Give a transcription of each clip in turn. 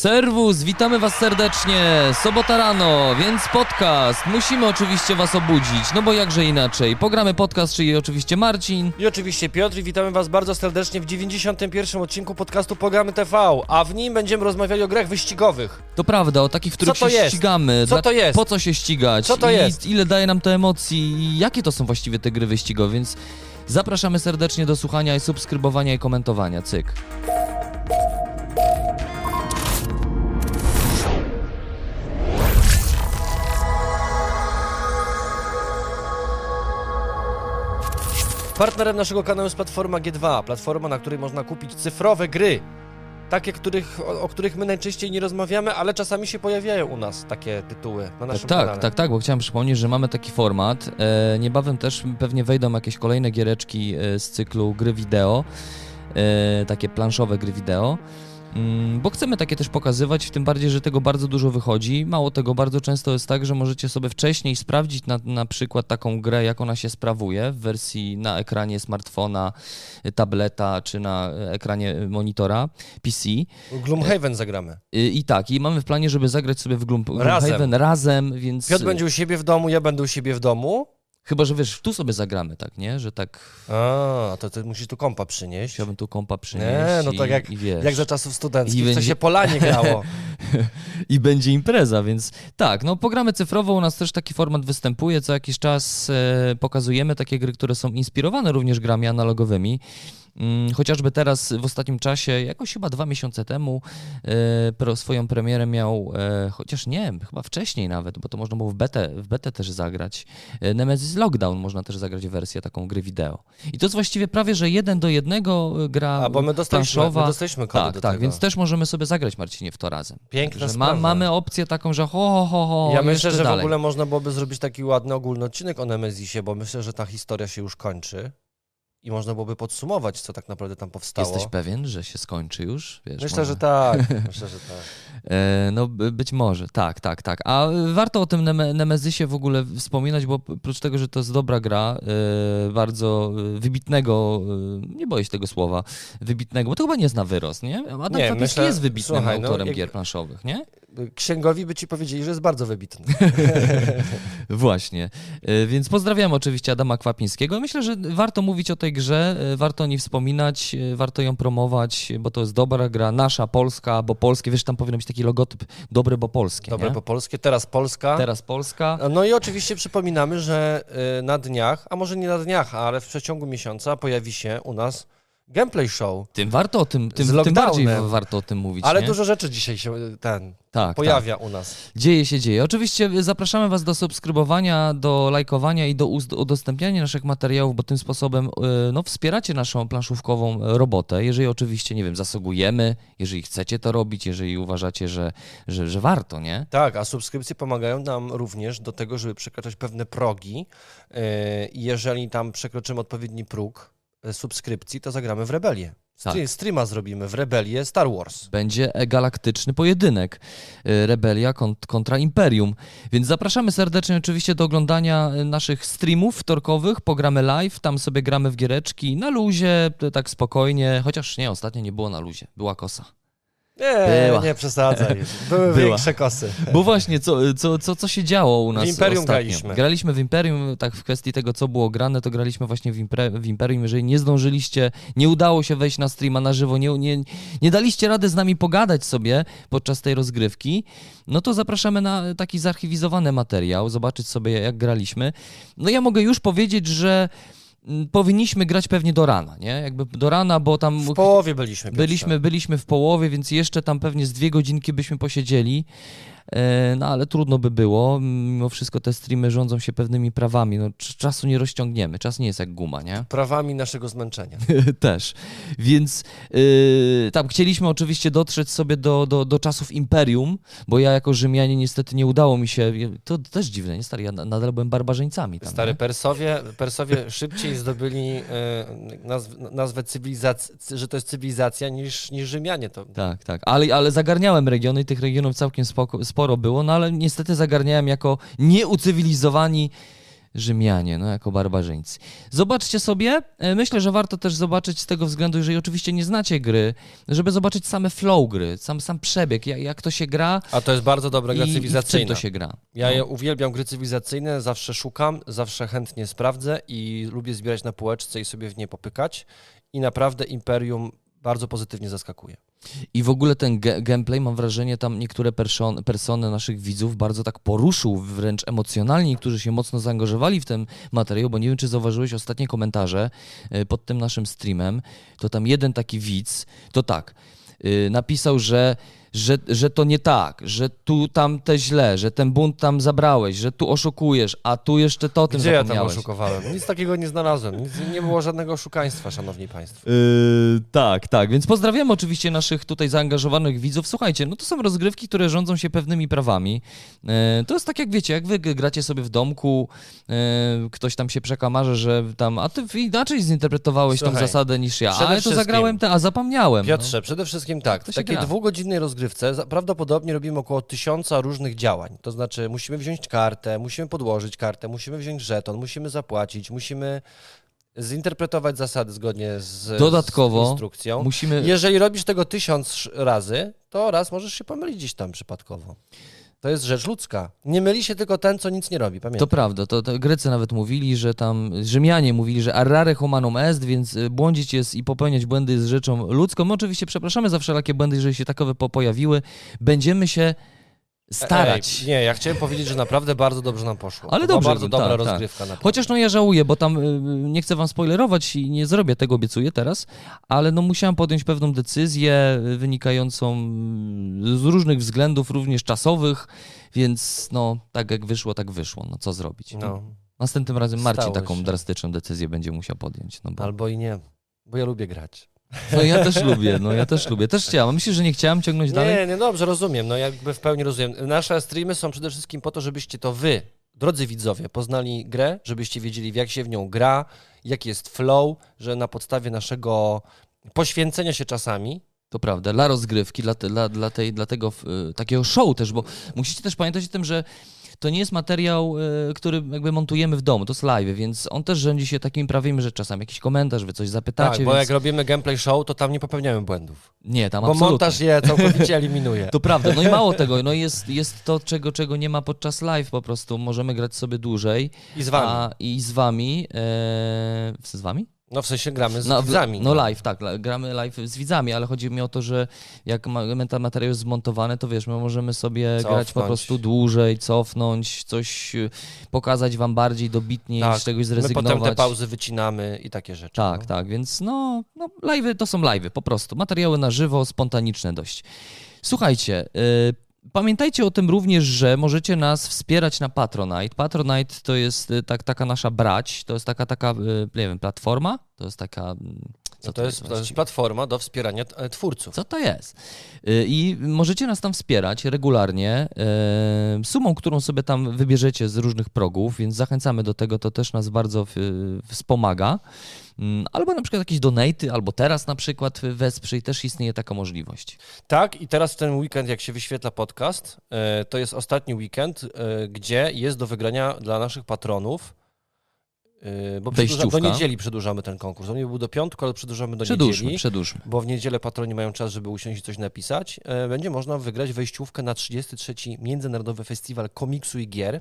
Serwus, witamy Was serdecznie. Sobota rano, więc podcast. Musimy oczywiście Was obudzić, no bo jakże inaczej. Pogramy podcast, czyli oczywiście Marcin. I oczywiście Piotr i witamy Was bardzo serdecznie w 91 odcinku podcastu Programy TV, a w nim będziemy rozmawiali o grach wyścigowych. To prawda, o takich, w których się jest? ścigamy. Co to jest? Po co się ścigać? Co to I jest? ile daje nam to emocji i jakie to są właściwie te gry wyścigowe, więc zapraszamy serdecznie do słuchania i subskrybowania i komentowania. Cyk. Partnerem naszego kanału jest platforma G2, platforma, na której można kupić cyfrowe gry. Takie, których, o, o których my najczęściej nie rozmawiamy, ale czasami się pojawiają u nas takie tytuły na naszym tak, kanale. tak, tak, bo chciałem przypomnieć, że mamy taki format. E, niebawem też pewnie wejdą jakieś kolejne giereczki e, z cyklu gry wideo, e, takie planszowe gry wideo. Mm, Bo chcemy takie też pokazywać, tym bardziej, że tego bardzo dużo wychodzi. Mało tego, bardzo często jest tak, że możecie sobie wcześniej sprawdzić na, na przykład taką grę, jak ona się sprawuje w wersji na ekranie smartfona, e, tableta czy na e, ekranie e, monitora PC. Gloomhaven zagramy. I, I tak, i mamy w planie, żeby zagrać sobie w Gloom, Razem. Gloomhaven razem, więc... Piotr będzie u siebie w domu, ja będę u siebie w domu. Chyba, że wiesz, tu sobie zagramy, tak, nie? Że tak A, to ty musisz tu kompa przynieść. chciałbym tu kompa przynieść Nie, no i, tak jak, i jak za czasów I studenckich, co będzie- się polanie grało. i będzie impreza, więc tak, no programy cyfrowo u nas też taki format występuje, co jakiś czas e, pokazujemy takie gry, które są inspirowane również grami analogowymi. Mm, Chociażby teraz w ostatnim czasie, jakoś chyba dwa miesiące temu, e, swoją premierę miał, e, chociaż nie, chyba wcześniej nawet, bo to można było w betę, w betę też zagrać. E, Nemesis Lockdown można też zagrać wersję taką gry wideo. I to jest właściwie prawie, że jeden do jednego gra A, bo my dostaliśmy, my dostaliśmy kody Tak, do tak, tego. więc też możemy sobie zagrać, Marcinie, w to razem. Piękna Że ma, mamy opcję taką, że ho, ho, ho, ho Ja myślę, że dalej. w ogóle można byłoby zrobić taki ładny ogólny odcinek o Nemezisie, bo myślę, że ta historia się już kończy i można byłoby podsumować, co tak naprawdę tam powstało. Jesteś pewien, że się skończy już? Wiesz, Myślę, może- że tak. Myślę, że tak. E, no by- być może, tak, tak, tak. A warto o tym Neme- Nemezisie w ogóle wspominać, bo oprócz tego, że to jest dobra gra, e, bardzo wybitnego, e, nie boję się tego słowa, wybitnego, bo to chyba nie zna wyrost, nie? Adam Nie, Kwapiński myślę- jest wybitnym słuchaj, no, autorem jak- gier planszowych, nie? Księgowi by ci powiedzieli, że jest bardzo wybitny. Właśnie. E, Więc pozdrawiam oczywiście Adama Kwapińskiego. Myślę, że warto mówić o tej grze, e, warto o niej wspominać, e, warto ją promować, bo to jest dobra gra, nasza, polska, bo polskie. Wiesz, tam powinien być taki logotyp dobre, bo polskie. Dobre nie? po polskie, teraz Polska. Teraz Polska. No i oczywiście przypominamy, że na dniach, a może nie na dniach, ale w przeciągu miesiąca pojawi się u nas gameplay show. Tym warto o tym, tym, tym bardziej warto o tym mówić. Ale nie? dużo rzeczy dzisiaj się y, ten tak, pojawia u nas. Tak. Dzieje się, dzieje. Oczywiście zapraszamy Was do subskrybowania, do lajkowania i do udostępniania naszych materiałów, bo tym sposobem y, no, wspieracie naszą planszówkową robotę. Jeżeli oczywiście, nie wiem, zasługujemy, jeżeli chcecie to robić, jeżeli uważacie, że, że, że warto, nie? Tak, a subskrypcje pomagają nam również do tego, żeby przekraczać pewne progi. I jeżeli tam przekroczymy odpowiedni próg y, subskrypcji, to zagramy w Rebelię. Tak. Stre- Streama zrobimy w Rebelię Star Wars. Będzie galaktyczny pojedynek. y, Rebelia kont- kontra Imperium. Więc zapraszamy serdecznie oczywiście do oglądania y, naszych streamów wtorkowych. Pogramy live, tam sobie gramy w giereczki na luzie, tak spokojnie. Chociaż nie, ostatnio nie było na luzie, była kosa. Nie, Była. nie przesadzaj. Były Była. większe kosy. Bo właśnie, co, co, co, co się działo u nas Imperium ostatnio? graliśmy. Graliśmy w Imperium, tak w kwestii tego, co było grane, to graliśmy właśnie w, impre, w Imperium. Jeżeli nie zdążyliście, nie udało się wejść na streama na żywo, nie, nie, nie daliście rady z nami pogadać sobie podczas tej rozgrywki, no to zapraszamy na taki zarchiwizowany materiał, zobaczyć sobie, jak graliśmy. No ja mogę już powiedzieć, że powinniśmy grać pewnie do rana, nie? Jakby do rana, bo tam... W połowie byliśmy. Byliśmy, byliśmy w połowie, więc jeszcze tam pewnie z dwie godzinki byśmy posiedzieli. E, No ale trudno by było. Mimo wszystko te streamy rządzą się pewnymi prawami. No, cz- czasu nie rozciągniemy. Czas nie jest jak guma, nie? Prawami naszego zmęczenia. Też. Więc yy, tam chcieliśmy oczywiście dotrzeć sobie do, do, do czasów Imperium, bo ja jako Rzymianie niestety nie udało mi się. To też dziwne, nie stary? Ja na- nadal byłem barbarzyńcami. Tam, Stary, nie? Persowie, Persowie szybciej zdobyli e, nazw, nazwę cywilizacji, że to jest cywilizacja niż, niż Rzymianie. To, Tak, tak. Ale, ale zagarniałem regiony i tych regionów całkiem spoko, sporo było, no ale niestety zagarniałem jako nieucywilizowani Rzymianie, no jako barbarzyńcy. Zobaczcie sobie, e, myślę, że warto też zobaczyć z tego względu, jeżeli oczywiście nie znacie gry, żeby zobaczyć same flow gry, sam, sam przebieg, jak, jak to się gra A to jest bardzo dobra gra i, i cywilizacyjna. to się gra. Ja No. je uwielbiam gry cywilizacyjne, zawsze szukam, zawsze chętnie sprawdzę i lubię zbierać na półeczce i sobie w nie popykać. I naprawdę Imperium bardzo pozytywnie zaskakuje. I w ogóle ten gameplay, mam wrażenie, tam niektóre person- persony naszych widzów bardzo tak poruszył, wręcz emocjonalnie, którzy się mocno zaangażowali w ten materiał, bo nie wiem, czy zauważyłeś ostatnie komentarze e, pod tym naszym streamem, to tam jeden taki widz, to tak, y, napisał, że, że, że to nie tak, że tu tam te źle, że ten bunt tam zabrałeś, że tu oszukujesz, a tu jeszcze to o tym Gdzie ja tam oszukowałem? Nic takiego nie znalazłem. Nic, nie było żadnego oszukaństwa, szanowni państwo. Yy, tak, tak, więc pozdrawiam oczywiście naszych tutaj zaangażowanych widzów. Słuchajcie, no to są rozgrywki, które rządzą się pewnymi prawami. Yy, to jest tak jak wiecie, jak wy gracie sobie w domku, yy, ktoś tam się przekamarze, że tam, a ty inaczej zinterpretowałeś tą Słuchaj, zasadę niż ja, przede a ja to zagrałem te, a zapomniałem. Piotrze, przede wszystkim tak, to w takiej dwugodzinnej rozgrywce za- prawdopodobnie robimy około tysiąca różnych działań. To znaczy musimy wziąć kartę, musimy podłożyć kartę, musimy wziąć żeton, musimy zapłacić, musimy zinterpretować zasady zgodnie z, Dodatkowo z instrukcją. Musimy... Jeżeli robisz tego tysiąc razy, to raz możesz się pomylić gdzieś tam przypadkowo. To jest rzecz ludzka. Nie myli się tylko ten, co nic nie robi, To pamiętaj. prawda, to, to Grecy nawet mówili, że tam Rzymianie mówili, że arrare humanum est, więc y, błądzić jest i popełniać błędy jest rzeczą ludzką. My oczywiście przepraszamy za wszelakie błędy, jeżeli się takowe po- pojawiły. Będziemy się starać. Ej, nie, ja chciałem powiedzieć, że naprawdę bardzo dobrze nam poszło. Ale dobrze, bardzo dobra tak, tak. rozgrywka. naprawdę. Chociaż no ja żałuję, bo tam y, nie chcę wam spoilerować i nie zrobię tego, obiecuję teraz, ale no musiałem podjąć pewną decyzję wynikającą y, z różnych względów, również czasowych, więc no tak jak wyszło, tak wyszło. No co zrobić? No, Następnym razem Marcin Stało taką się. drastyczną decyzję będzie musiał podjąć. No bo... albo i nie, bo ja lubię grać. No ja też lubię, no ja też lubię. Też chciałem. Myślisz, że nie chciałem ciągnąć dalej? Nie, nie, dobrze, rozumiem, no jakby w pełni rozumiem. Nasze streamy są przede wszystkim po to, żebyście to wy, drodzy widzowie, poznali grę, żebyście wiedzieli, jak się w nią gra, jaki jest flow, że na podstawie naszego poświęcenia się czasami, To prawda, dla rozgrywki, dla, te, dla, dla, tej, dla tego y, takiego show też, bo musicie też pamiętać o tym, że to nie jest materiał, y, który jakby montujemy w domu, to jest live, więc on też rządzi się takimi prawymi, że czasami jakiś komentarz, wy coś zapytacie, tak, bo więc... jak robimy gameplay show, to tam nie popełniamy błędów, Nie, tam bo absolutnie. montaż je całkowicie eliminuje. To prawda, no i mało tego, no jest, jest to, czego, czego nie ma podczas live po prostu, możemy grać sobie dłużej. I z wami. A, I z wami, e, z wami? No w sensie gramy z No, widzami. No live, tak, gramy live z widzami, ale chodzi mi o to, że jak ten materiał jest zmontowany, to wiesz, my możemy sobie grać po Cofnąć. prostu dłużej, cofnąć, coś y, pokazać wam bardziej dobitnie, Tak, z czegoś My zrezygnować. potem te pauzy wycinamy i takie rzeczy. Tak, no. tak, więc no, no live'y to są live'y, po prostu. Materiały na żywo, spontaniczne dość. Słuchajcie, y, pamiętajcie o tym również, że możecie nas wspierać na Patronite. Patronite to jest y, tak, taka nasza brać, to jest taka, taka, y, nie wiem, platforma, to jest taka... Co No to, jest, to jest platforma do wspierania e, twórców. Co to jest? Y, I możecie nas tam wspierać regularnie y, sumą, którą sobie tam wybierzecie z różnych progów, więc zachęcamy do tego, to też nas bardzo w- wspomaga. Mm, Albo na przykład jakieś donaty, albo teraz na przykład wesprzyj, też istnieje taka możliwość. Tak, i teraz ten weekend, jak się wyświetla podcast, to jest ostatni weekend, gdzie jest do wygrania dla naszych patronów. E, Bo do niedzieli przedłużamy ten konkurs. On nie był do piątku, ale przedłużamy do Przedłużmy, niedzieli. przedłużmy. Bo w niedzielę patroni mają czas, żeby usiąść i coś napisać. E, Będzie można wygrać wejściówkę na 33. Międzynarodowy Festiwal Komiksu i Gier,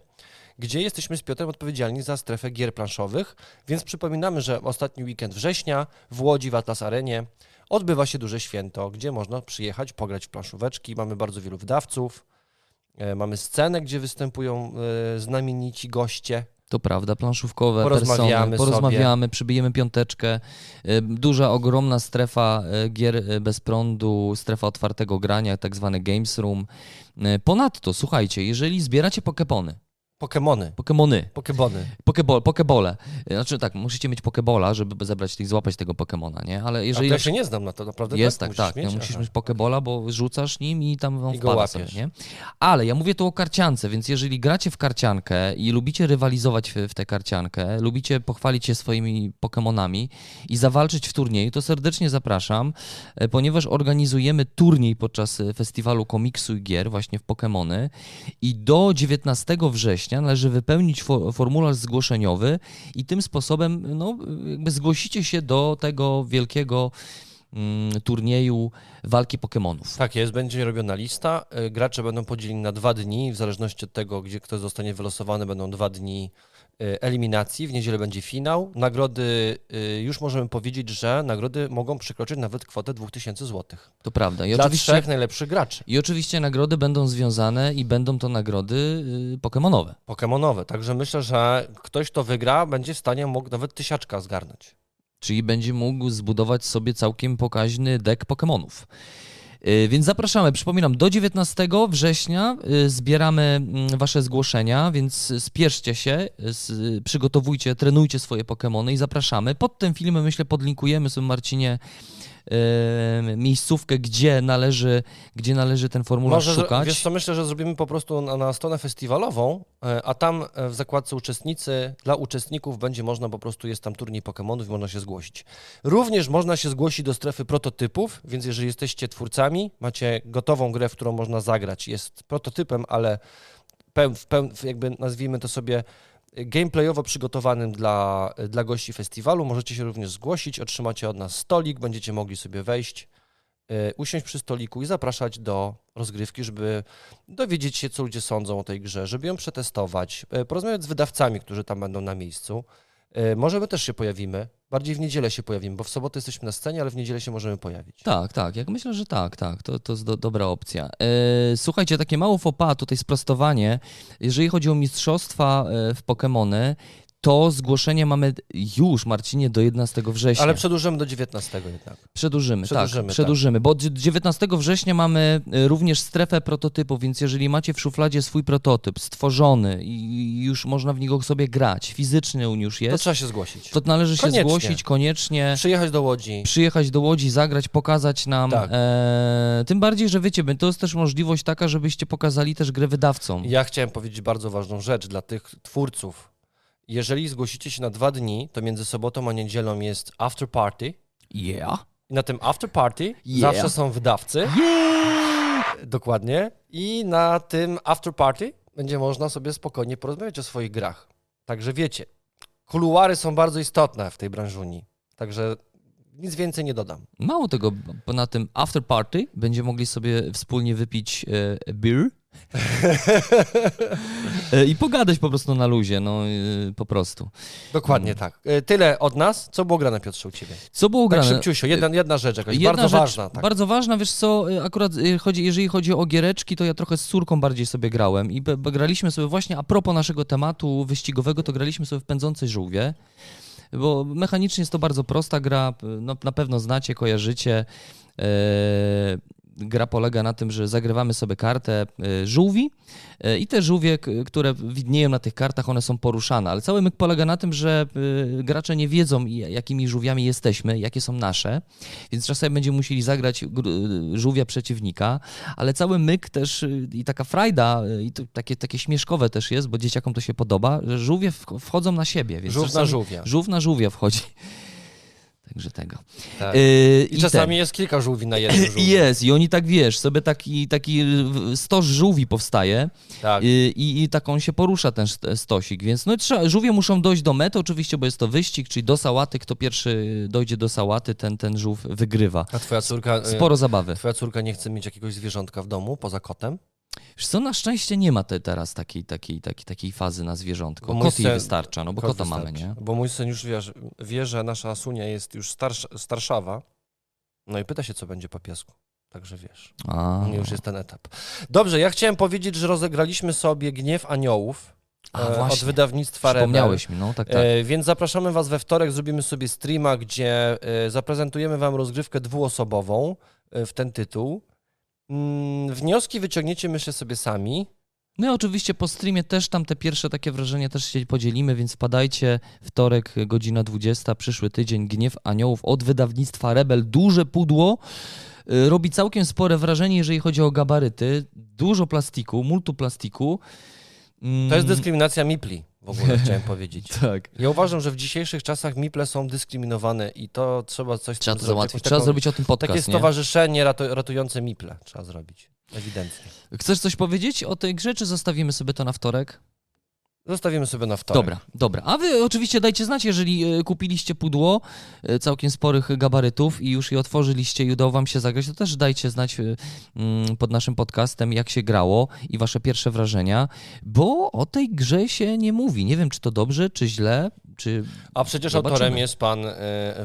gdzie jesteśmy z Piotrem odpowiedzialni za strefę gier planszowych. Więc przypominamy, że ostatni weekend września w Łodzi w Atlas Arenie odbywa się duże święto, gdzie można przyjechać, pograć w planszóweczki. Mamy bardzo wielu wydawców. E, Mamy scenę, gdzie występują znamienici goście. To prawda, planszówkowe Porozmawiamy persony, sobie. porozmawiamy, przybijemy piąteczkę. Y, Duża, ogromna strefa y, gier y, bez prądu, strefa otwartego grania, tak zwany Games Room. Ponadto, słuchajcie, jeżeli zbieracie pokepony, Pokemony. pokemony, Pokebony. Pokeball, pokebole. Znaczy tak, musicie mieć pokebola, żeby zebrać tych, złapać tego pokemona, nie? Ale A jeżeli to ja się nie znam na to, naprawdę jest tak? tak, tak, Musisz no, mieć? musisz mieć pokebola, bo rzucasz nim i tam on I wpada sobie, nie? Ale ja mówię tu o karciance, więc jeżeli gracie w karciankę i lubicie rywalizować w, w tę karciankę, lubicie pochwalić się swoimi pokemonami i zawalczyć w turnieju, to serdecznie zapraszam, e, ponieważ organizujemy turniej podczas e, festiwalu komiksu i gier właśnie w Pokemony i do 19 września września należy wypełnić fo formularz zgłoszeniowy i tym sposobem no, jakby zgłosicie się do tego wielkiego mm, turnieju walki Pokémonów. Tak jest, będzie robiona lista. Y, Gracze będą podzieleni na dwa dni, w zależności od tego, gdzie kto zostanie wylosowany, będą dwa dni eliminacji. W niedzielę będzie finał. Nagrody, y, już możemy powiedzieć, że nagrody mogą przekroczyć nawet kwotę 2000 zł. To prawda. I Dla oczywiście, trzech najlepszych graczy. I oczywiście nagrody będą związane i będą to nagrody y, Pokemonowe. Pokemonowe. Także myślę, że ktoś, kto wygra, będzie w stanie mógł nawet tysiaczka zgarnąć. Czyli będzie mógł zbudować sobie całkiem pokaźny deck Pokemonów. Y, Więc zapraszamy, przypominam, do 19 września y, zbieramy mm, Wasze zgłoszenia, więc spieszcie się, przygotowujcie, trenujcie swoje Pokemony i zapraszamy. Pod tym filmem, myślę, podlinkujemy sobie, Marcinie, miejscówkę, gdzie należy, gdzie należy ten formularz Może, szukać. wiesz co, myślę, że zrobimy po prostu na, na stronę festiwalową, e, a tam e, w zakładce uczestnicy, dla uczestników będzie można po prostu, jest tam turniej Pokemonów i można się zgłosić. Również można się zgłosić do strefy prototypów, więc jeżeli jesteście twórcami, macie gotową grę, w którą można zagrać, jest prototypem, ale peł, w peł, jakby nazwijmy to sobie gameplayowo przygotowanym dla, dla gości festiwalu. Możecie się również zgłosić, otrzymacie od nas stolik, będziecie mogli sobie wejść, y, usiąść przy stoliku i zapraszać do rozgrywki, żeby dowiedzieć się, co ludzie sądzą o tej grze, żeby ją przetestować, y, porozmawiać z wydawcami, którzy tam będą na miejscu. Y, Może my też się pojawimy, bardziej w niedzielę się pojawimy, bo w sobotę jesteśmy na scenie, ale w niedzielę się możemy pojawić. Tak, tak. Jak myślę, że tak, tak. To, to jest do, dobra opcja. E, słuchajcie, takie mało fopa, tutaj sprostowanie. Jeżeli chodzi o mistrzostwa e, w Pokémony, to zgłoszenie mamy już, Marcinie, do 11 września. Ale przedłużymy do 19 jednak. Przedłużymy, Przedłużymy, tak, tak. przedłużymy, bo od 19 września mamy e, również strefę prototypów, więc jeżeli macie w szufladzie swój prototyp stworzony i już można w niego sobie grać, fizyczny on już To jest, trzeba się zgłosić. to należy się Koniecznie. zgłosić koniecznie Przyjechać do Łodzi. przyjechać do Łodzi, zagrać, pokazać nam. Tak. E, tym bardziej, że wiecie, to jest też możliwość taka, żebyście pokazali też grę wydawcom. Ja chciałem powiedzieć bardzo ważną rzecz dla tych twórców. Jeżeli zgłosicie się na dwa dni, to między sobotą a niedzielą jest after party. Yeah. I na tym after party Yeah. zawsze są wydawcy. Dokładnie. I na tym after party będzie można sobie spokojnie porozmawiać o swoich grach. Także wiecie, kuluary są bardzo istotne w tej branżuni. Także nic więcej nie dodam. Mało tego, bo na tym after party będziemy mogli sobie wspólnie wypić e, beer. e, I pogadać po prostu na luzie, no e, po prostu. Dokładnie tak. E, Tyle od nas. Co było grane, Piotrze, u Ciebie? Co było Tak grane? szybciusiu, jedna, jedna rzecz jakaś, Jedna bardzo rzecz, ważna. Tak. Bardzo ważna, wiesz co, akurat chodzi, jeżeli chodzi o giereczki, to ja trochę z córką bardziej sobie grałem i graliśmy sobie właśnie, a propos naszego tematu wyścigowego, to graliśmy sobie w Pędzące Żółwie, bo mechanicznie jest to bardzo prosta gra, no, na pewno znacie, kojarzycie. E, gra polega na tym, że zagrywamy sobie kartę e, żółwi e, i te żółwie, które widnieją na tych kartach, one są poruszane, ale cały myk polega na tym, że e, gracze nie wiedzą, jakimi żółwiami jesteśmy, jakie są nasze, więc czasami będziemy musieli zagrać gr- żółwia przeciwnika, ale cały myk też i taka frajda, i takie, takie śmieszkowe też jest, bo dzieciakom to się podoba, że żółwie wch- wchodzą na siebie. Więc Żółw na żółwia. Żółw na żółwia wchodzi. Także tego. Tak. Y, I czasami jest kilka żółwi na jednym żółwiu. jest, i oni tak wiesz, sobie taki, taki y, stos żółwi powstaje Tak. y, i, i tak on się porusza ten st- stosik, więc no trzeba, żółwie muszą dojść do mety oczywiście, bo jest to wyścig, czyli do sałaty, kto pierwszy dojdzie do sałaty, ten, ten żółw wygrywa. A twoja córka, Sporo zabawy. twoja córka nie chce mieć jakiegoś zwierzątka w domu poza kotem? Wiesz co, na szczęście nie ma te, teraz takiej, takiej, takiej, takiej fazy na zwierzątko. Bo Kot jej wystarcza, no bo Kot kota mamy, wystarczy. nie? Bo mój syn już wie, że- wie, że nasza Sunia jest już starsz, starszawa. No i pyta się, co będzie po piesku. Także wiesz, A, już jest ten etap. Dobrze, ja chciałem powiedzieć, że rozegraliśmy sobie Gniew Aniołów A, e, od wydawnictwa Rebel. Przypomniałeś mi, no tak, tak. E, więc zapraszamy Was we wtorek, zrobimy sobie streama, gdzie e, zaprezentujemy Wam rozgrywkę dwuosobową e, w ten tytuł. Mm, wnioski wyciągniecie, myślę, sobie sami. No i oczywiście po streamie też tam te pierwsze takie wrażenia też się podzielimy, więc wpadajcie. Wtorek, godzina 20, przyszły tydzień, Gniew Aniołów od wydawnictwa Rebel. Duże pudło. Y, Robi całkiem spore wrażenie, jeżeli chodzi o gabaryty. Dużo plastiku, multu plastiku. Mm, To jest dyskryminacja Mipli, w ogóle chciałem powiedzieć. Tak. Ja uważam, że w dzisiejszych czasach Miple są dyskryminowane i to trzeba coś Trzeba to zrobić. załatwić. Trzeba taką- zrobić o tym podcast, Takie nie? stowarzyszenie ratu, ratujące Miple trzeba zrobić. Ewidentnie. Chcesz coś powiedzieć o tej grze, czy zostawimy sobie to na wtorek? Zostawimy sobie na wtorek. Dobra, dobra. A wy oczywiście dajcie znać, jeżeli e, kupiliście pudło e, całkiem sporych gabarytów i już je otworzyliście i udało wam się zagrać, to też dajcie znać e, mm, pod naszym podcastem, jak się grało i wasze pierwsze wrażenia, bo o tej grze się nie mówi. Nie wiem, czy to dobrze, czy źle, czy... A przecież Zobaczymy. autorem jest pan,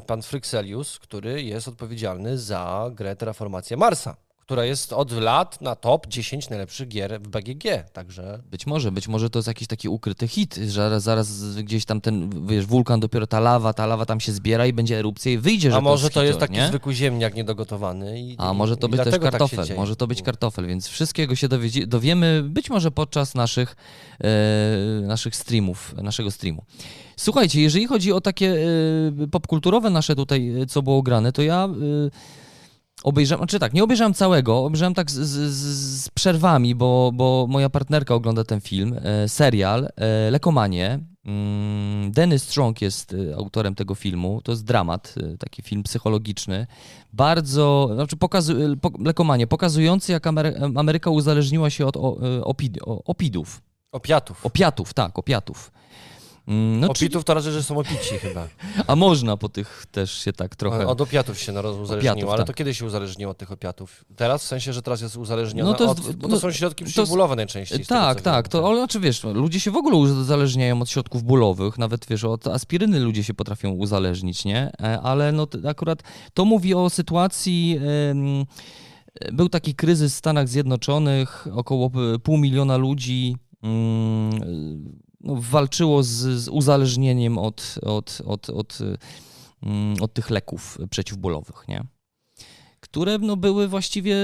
pan Fryxelius, który jest odpowiedzialny za grę Terraformacja Marsa, która jest od lat na top 10 najlepszych gier w BGG, także... Być może, być może to jest jakiś taki ukryty hit, że zaraz, zaraz gdzieś tam ten, wiesz, wulkan, dopiero ta lawa, ta lawa tam się zbiera i będzie erupcja i wyjdzie, że A może to jest taki nie? zwykły ziemniak niedogotowany i A może to być też tak kartofel, dzieje. może to być kartofel, więc wszystkiego się dowiemy być może podczas naszych, e, naszych streamów, naszego streamu. Słuchajcie, jeżeli chodzi o takie e, popkulturowe nasze tutaj, e, co było grane, to ja e, obejrzałem, znaczy tak, nie obejrzałem całego, obejrzałem tak z, z, z przerwami, bo, bo moja partnerka ogląda ten film, e, serial e, Lekomanie. Mm, Dennis Strong jest e, autorem tego filmu. To jest dramat, e, taki film psychologiczny. Bardzo, znaczy pokazu, e, po, Lekomanie, pokazujący jak Amery, Ameryka uzależniła się od o, opid, opidów. Opiatów. Opiatów, tak, opiatów. Mm, No, Opitów to raczej, że są opici chyba. a można po tych też się tak trochę... Od opiatów się naroz uzależniło, Opiatów, ale tak. to kiedy się uzależniło od tych opiatów? Teraz? W sensie, że teraz jest uzależnione No to jest- od... Bo no to są środki przeciwbólowe najczęściej. z tego, Tak, tak, wiem. to ale znaczy wiesz, ludzie się w ogóle uzależniają od środków bólowych, nawet wiesz, od aspiryny ludzie się potrafią uzależnić, nie? E, Ale no akurat to mówi o sytuacji. em, Był taki kryzys w Stanach Zjednoczonych, około pół miliona ludzi mm, no, walczyło z, z uzależnieniem od, od, od, od, mm, od tych leków przeciwbólowych, nie? które no, były właściwie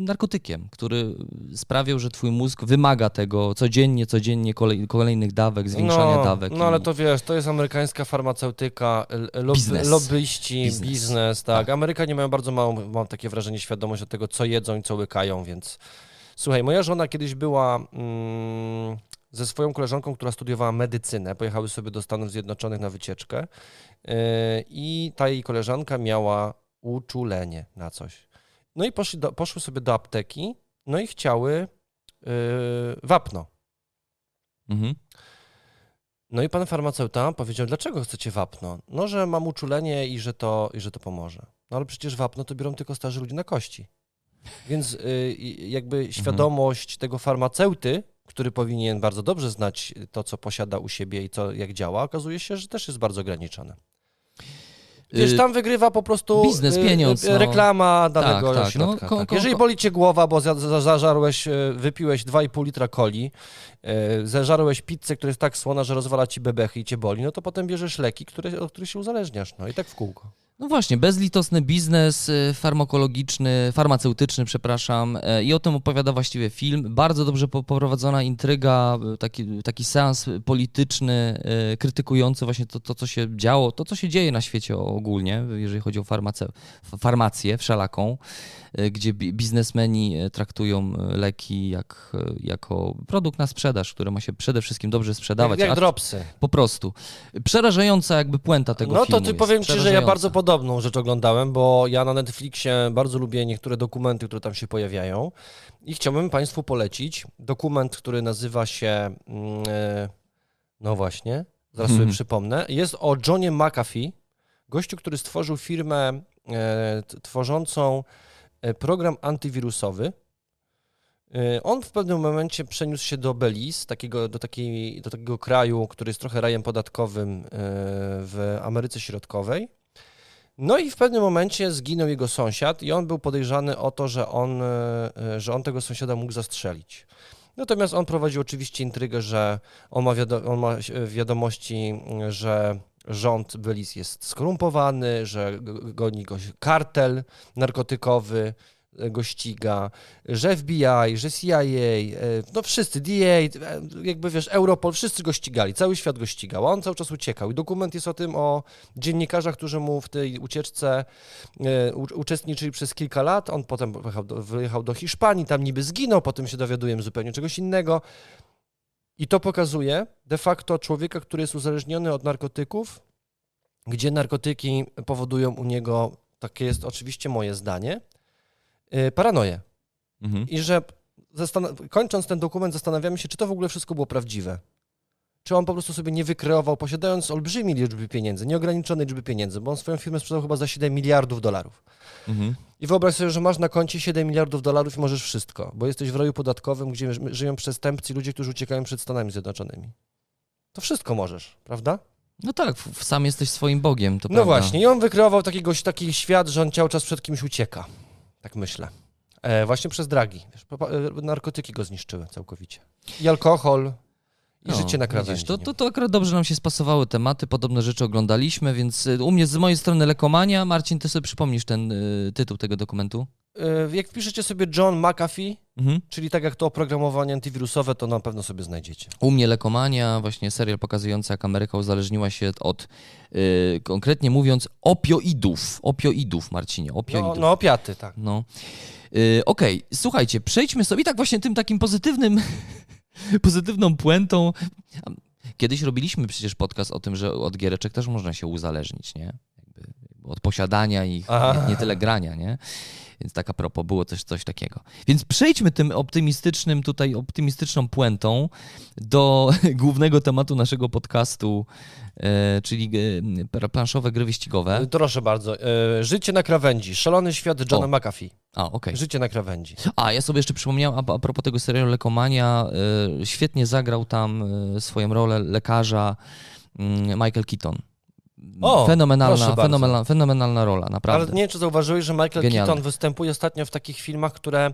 narkotykiem, który sprawiał, że twój mózg wymaga tego codziennie, codziennie kolej, kolejnych dawek, zwiększania no, dawek. No ale to wiesz, to jest amerykańska farmaceutyka, Biznes. lobbyści, Biznes. biznes, tak. Tak. Amerykanie mają bardzo małą, mam takie wrażenie, świadomość od tego, co jedzą i co łykają, więc słuchaj, moja żona kiedyś była mm, ze swoją koleżanką, która studiowała medycynę, pojechały sobie do Stanów Zjednoczonych na wycieczkę yy, i ta jej koleżanka miała uczulenie na coś. No i poszli do, poszły sobie do apteki, no i chciały yy, wapno. Mhm. No i pan farmaceuta powiedział, dlaczego chcecie wapno? No, że mam uczulenie i że to, i że to pomoże. No ale przecież wapno to biorą tylko starzy ludzie na kości. Więc i- jakby świadomość tego farmaceuty, który powinien bardzo dobrze znać to, co posiada u siebie i to, jak działa, okazuje się, że też jest bardzo ograniczone. Wiesz, Y, tam wygrywa po prostu biznes, y, pieniądz, y, no. reklama danego Tak, tak, no, środka. ko- tak. ko- Jeżeli boli cię głowa, bo za, za, zażarłeś, wypiłeś 2,5 litra coli, zażarłeś pizzę, która jest tak słona, że rozwala ci bebechy i cię boli, no to potem bierzesz leki, które, od których się uzależniasz. No i tak w kółko. No właśnie, bezlitosny biznes y, farmakologiczny, farmaceutyczny, przepraszam, e, i o tym opowiada właściwie film. Bardzo dobrze poprowadzona intryga, y, taki, taki seans polityczny, y, krytykujący właśnie to, to, co się działo, to, co się dzieje na świecie ogólnie, jeżeli chodzi o farmacę, farmację wszelaką, gdzie bi- biznesmeni y, traktują y, leki jak, jako produkt na sprzedaż, który ma się przede wszystkim dobrze sprzedawać. Jak, jak dropsy. po prostu. Przerażająca jakby puenta tego No filmu to ty powiem ci, że ja bardzo podobną rzecz oglądałem, bo ja na Netflixie bardzo lubię niektóre dokumenty, które tam się pojawiają i chciałbym Państwu polecić dokument, który nazywa się, mm, e, no właśnie, zaraz sobie Mhm. przypomnę, jest o Johnie McAfee, gościu, który stworzył firmę e, tworzącą e, program antywirusowy. On w pewnym momencie przeniósł się do Belize, takiego, do, takiej, do takiego kraju, który jest trochę rajem podatkowym w Ameryce Środkowej. No i w pewnym momencie zginął jego sąsiad i on był podejrzany o to, że on, e, e, że on tego sąsiada mógł zastrzelić. Natomiast on prowadził oczywiście intrygę, że on ma, wiado- on ma wiadomości, że rząd Belize jest skorumpowany, że goni go kartel narkotykowy, go ściga, że FBI, że CIA, e, no wszyscy, DA, e, jakby wiesz, Europol, wszyscy go ścigali, cały świat go ścigał, a on cały czas uciekał. I dokument jest o tym, o dziennikarzach, którzy mu w tej ucieczce e, uczestniczyli przez kilka lat. On potem wyjechał do, wyjechał do Hiszpanii, tam niby zginął, potem się dowiadujemy zupełnie czegoś innego. I to pokazuje de facto człowieka, który jest uzależniony od narkotyków, gdzie narkotyki powodują u niego, takie jest oczywiście moje zdanie, paranoję. Mhm. I że kończąc ten dokument, zastanawiamy się, czy to w ogóle wszystko było prawdziwe. czy on po prostu sobie nie wykreował, posiadając olbrzymi liczby pieniędzy, nieograniczonej liczby pieniędzy, bo on swoją firmę sprzedał chyba za 7 miliardów dolarów. Mhm. I wyobraź sobie, że masz na koncie 7 miliardów dolarów i możesz wszystko, bo jesteś w roju podatkowym, gdzie ży- żyją przestępcy, ludzie, którzy uciekają przed Stanami Zjednoczonymi. To wszystko możesz, prawda? No tak, sam jesteś swoim Bogiem, to no prawda. właśnie, i on wykreował takiego, taki świat, że on cały czas przed kimś ucieka. Tak myślę. E, właśnie przez dragi. Wiesz, e, narkotyki go zniszczyły całkowicie. I alkohol, i No, życie na widzisz, krawędzi. To, to, to akurat dobrze nam się spasowały tematy, podobne rzeczy oglądaliśmy, więc y, u mnie z mojej strony Lekomania. Marcin, ty sobie przypomnisz ten y, tytuł tego dokumentu? E, jak wpiszecie sobie John McAfee, Mhm. czyli tak jak to oprogramowanie antywirusowe, to na pewno sobie znajdziecie. U mnie Lekomania, właśnie serial pokazujący, jak Ameryka uzależniła się od, y, konkretnie mówiąc, opioidów. Opioidów, Marcinie, No, opioidów. no opiaty, tak. No. Y, Okej, słuchajcie, przejdźmy sobie tak właśnie tym takim pozytywnym, pozytywną puentą. Kiedyś robiliśmy przecież podcast o tym, że od giereczek też można się uzależnić, nie? Od posiadania ich, nie, nie tyle grania, nie? Więc tak a propos, było też coś takiego. Więc przejdźmy tym optymistycznym, tutaj optymistyczną puentą do głównego tematu naszego podcastu, e, czyli e, planszowe gry wyścigowe. Proszę bardzo. E, życie na krawędzi. Szalony świat Johna O. McAfee. A, okej. Życie na krawędzi. A, ja sobie jeszcze przypomniałem, a, a propos tego serialu Lekomania, świetnie zagrał tam swoją rolę lekarza y, Michael Keaton. O, fenomenalna, fenomenalna, fenomenalna rola, naprawdę. Ale nie wiem, czy zauważyłeś, że Michael Genialny. Keaton występuje ostatnio w takich filmach, które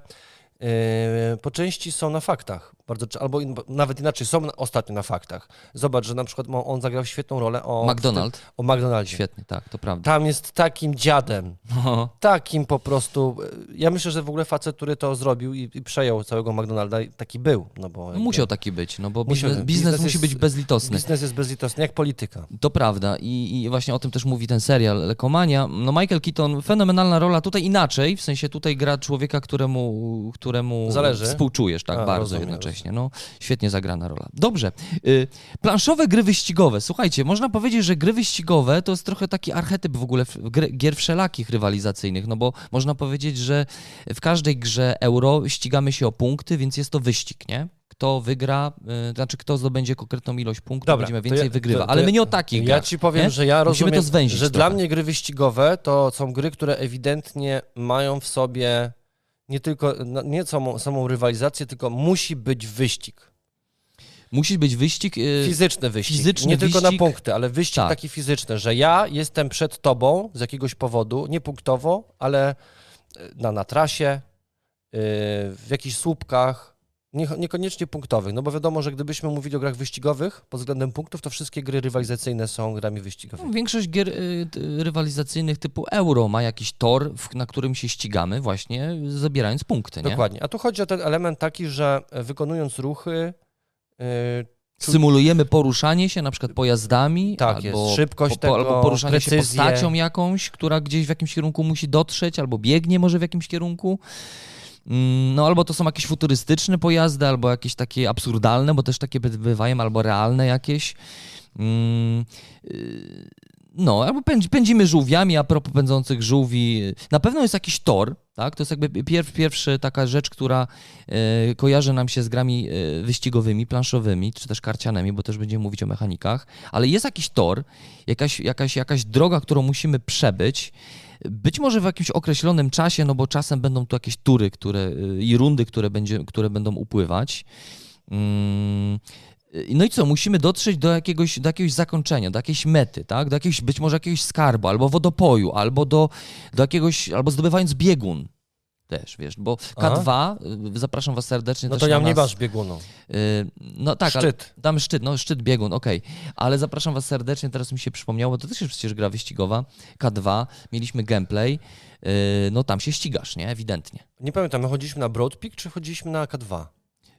po części są na faktach. Bardzo, albo in, nawet inaczej, są ostatnio na faktach. Zobacz, że na przykład on zagrał świetną rolę o, McDonald, o McDonaldzie. świetnie, tak, to prawda. Tam jest takim dziadem, No, takim po prostu. Ja myślę, że w ogóle facet, który to zrobił i, i przejął całego McDonalda, taki był. No bo no, jakby musiał taki być, no bo biznes, biznes biznes musi jest- być bezlitosny. Biznes jest bezlitosny, jak polityka. To prawda I, i właśnie o tym też mówi ten serial Lekomania. No Michael Keaton, fenomenalna rola, tutaj inaczej, w sensie tutaj gra człowieka, któremu, któremu Zależy? współczujesz tak A, bardzo rozumiem, jednocześnie. No, świetnie zagrana rola. Dobrze. Y, planszowe gry wyścigowe. Słuchajcie, można powiedzieć, że gry wyścigowe to jest trochę taki archetyp w ogóle gier wszelakich rywalizacyjnych, no bo można powiedzieć, że w każdej grze euro ścigamy się o punkty, więc jest to wyścig, nie? Kto wygra, y, znaczy kto zdobędzie konkretną ilość punktów, Dobra, będziemy więcej ja- wygrywa. to- to Ale my nie o takich Ja grach. ci powiem, nie? że ja Musimy rozumiem, to zwęzić że trochę. dla mnie gry wyścigowe to są gry, które ewidentnie mają w sobie nie tylko no, nie samą, samą rywalizację, tylko musi być wyścig. Musi być wyścig. y, Fizyczny wyścig. fizyczny nie tylko na wyścig. punkty, ale wyścig Tak. taki fizyczny, że ja jestem przed tobą z jakiegoś powodu, nie punktowo, ale e, na, na trasie, yy, w jakichś słupkach, nie, niekoniecznie punktowych, no bo wiadomo, że gdybyśmy mówili o grach wyścigowych pod względem punktów, to wszystkie gry rywalizacyjne są grami wyścigowymi. No, Większość gier y, rywalizacyjnych typu euro ma jakiś tor, w, na którym się ścigamy, właśnie zabierając punkty. Nie? Dokładnie. A tu chodzi o ten element taki, że e, wykonując ruchy, yy, Symulujemy poruszanie się na przykład pojazdami, Tak albo, jest, szybkość tego, albo poruszanie się postacią jakąś, która gdzieś w jakimś kierunku musi dotrzeć, albo biegnie może w jakimś kierunku. Mm, No albo to są jakieś futurystyczne pojazdy, albo jakieś takie absurdalne, bo też takie by- bywają, albo realne jakieś. Mm, y, No, albo pędzi, pędzimy żółwiami, a propos pędzących żółwi. Na pewno jest jakiś tor, tak? To jest jakby pierw, pierwsza taka rzecz, która e, kojarzy nam się z grami e, wyścigowymi, planszowymi, czy też karcianymi, bo też będziemy mówić o mechanikach, ale jest jakiś tor, jakaś, jakaś, jakaś droga, którą musimy przebyć. Być może w jakimś określonym czasie, no bo czasem będą tu jakieś tury które, e, i rundy, które, będzie, które będą upływać. Mm, no i co, musimy dotrzeć do jakiegoś, do jakiegoś zakończenia, do jakiejś mety, tak? Do jakiegoś, być może jakiegoś skarbu, albo wodopoju, albo do, do jakiegoś, albo zdobywając biegun też, wiesz, bo K2, y, zapraszam was serdecznie no to ja nie masz biegunu. y, No tak, ale Szczyt. damy szczyt, no szczyt biegun, okej, ale zapraszam was serdecznie, teraz mi się przypomniało, bo to też jest przecież gra wyścigowa, K2, mieliśmy gameplay, y, no tam się ścigasz, nie, ewidentnie. Nie pamiętam, my chodziliśmy na Broad Peak, czy chodziliśmy na K2?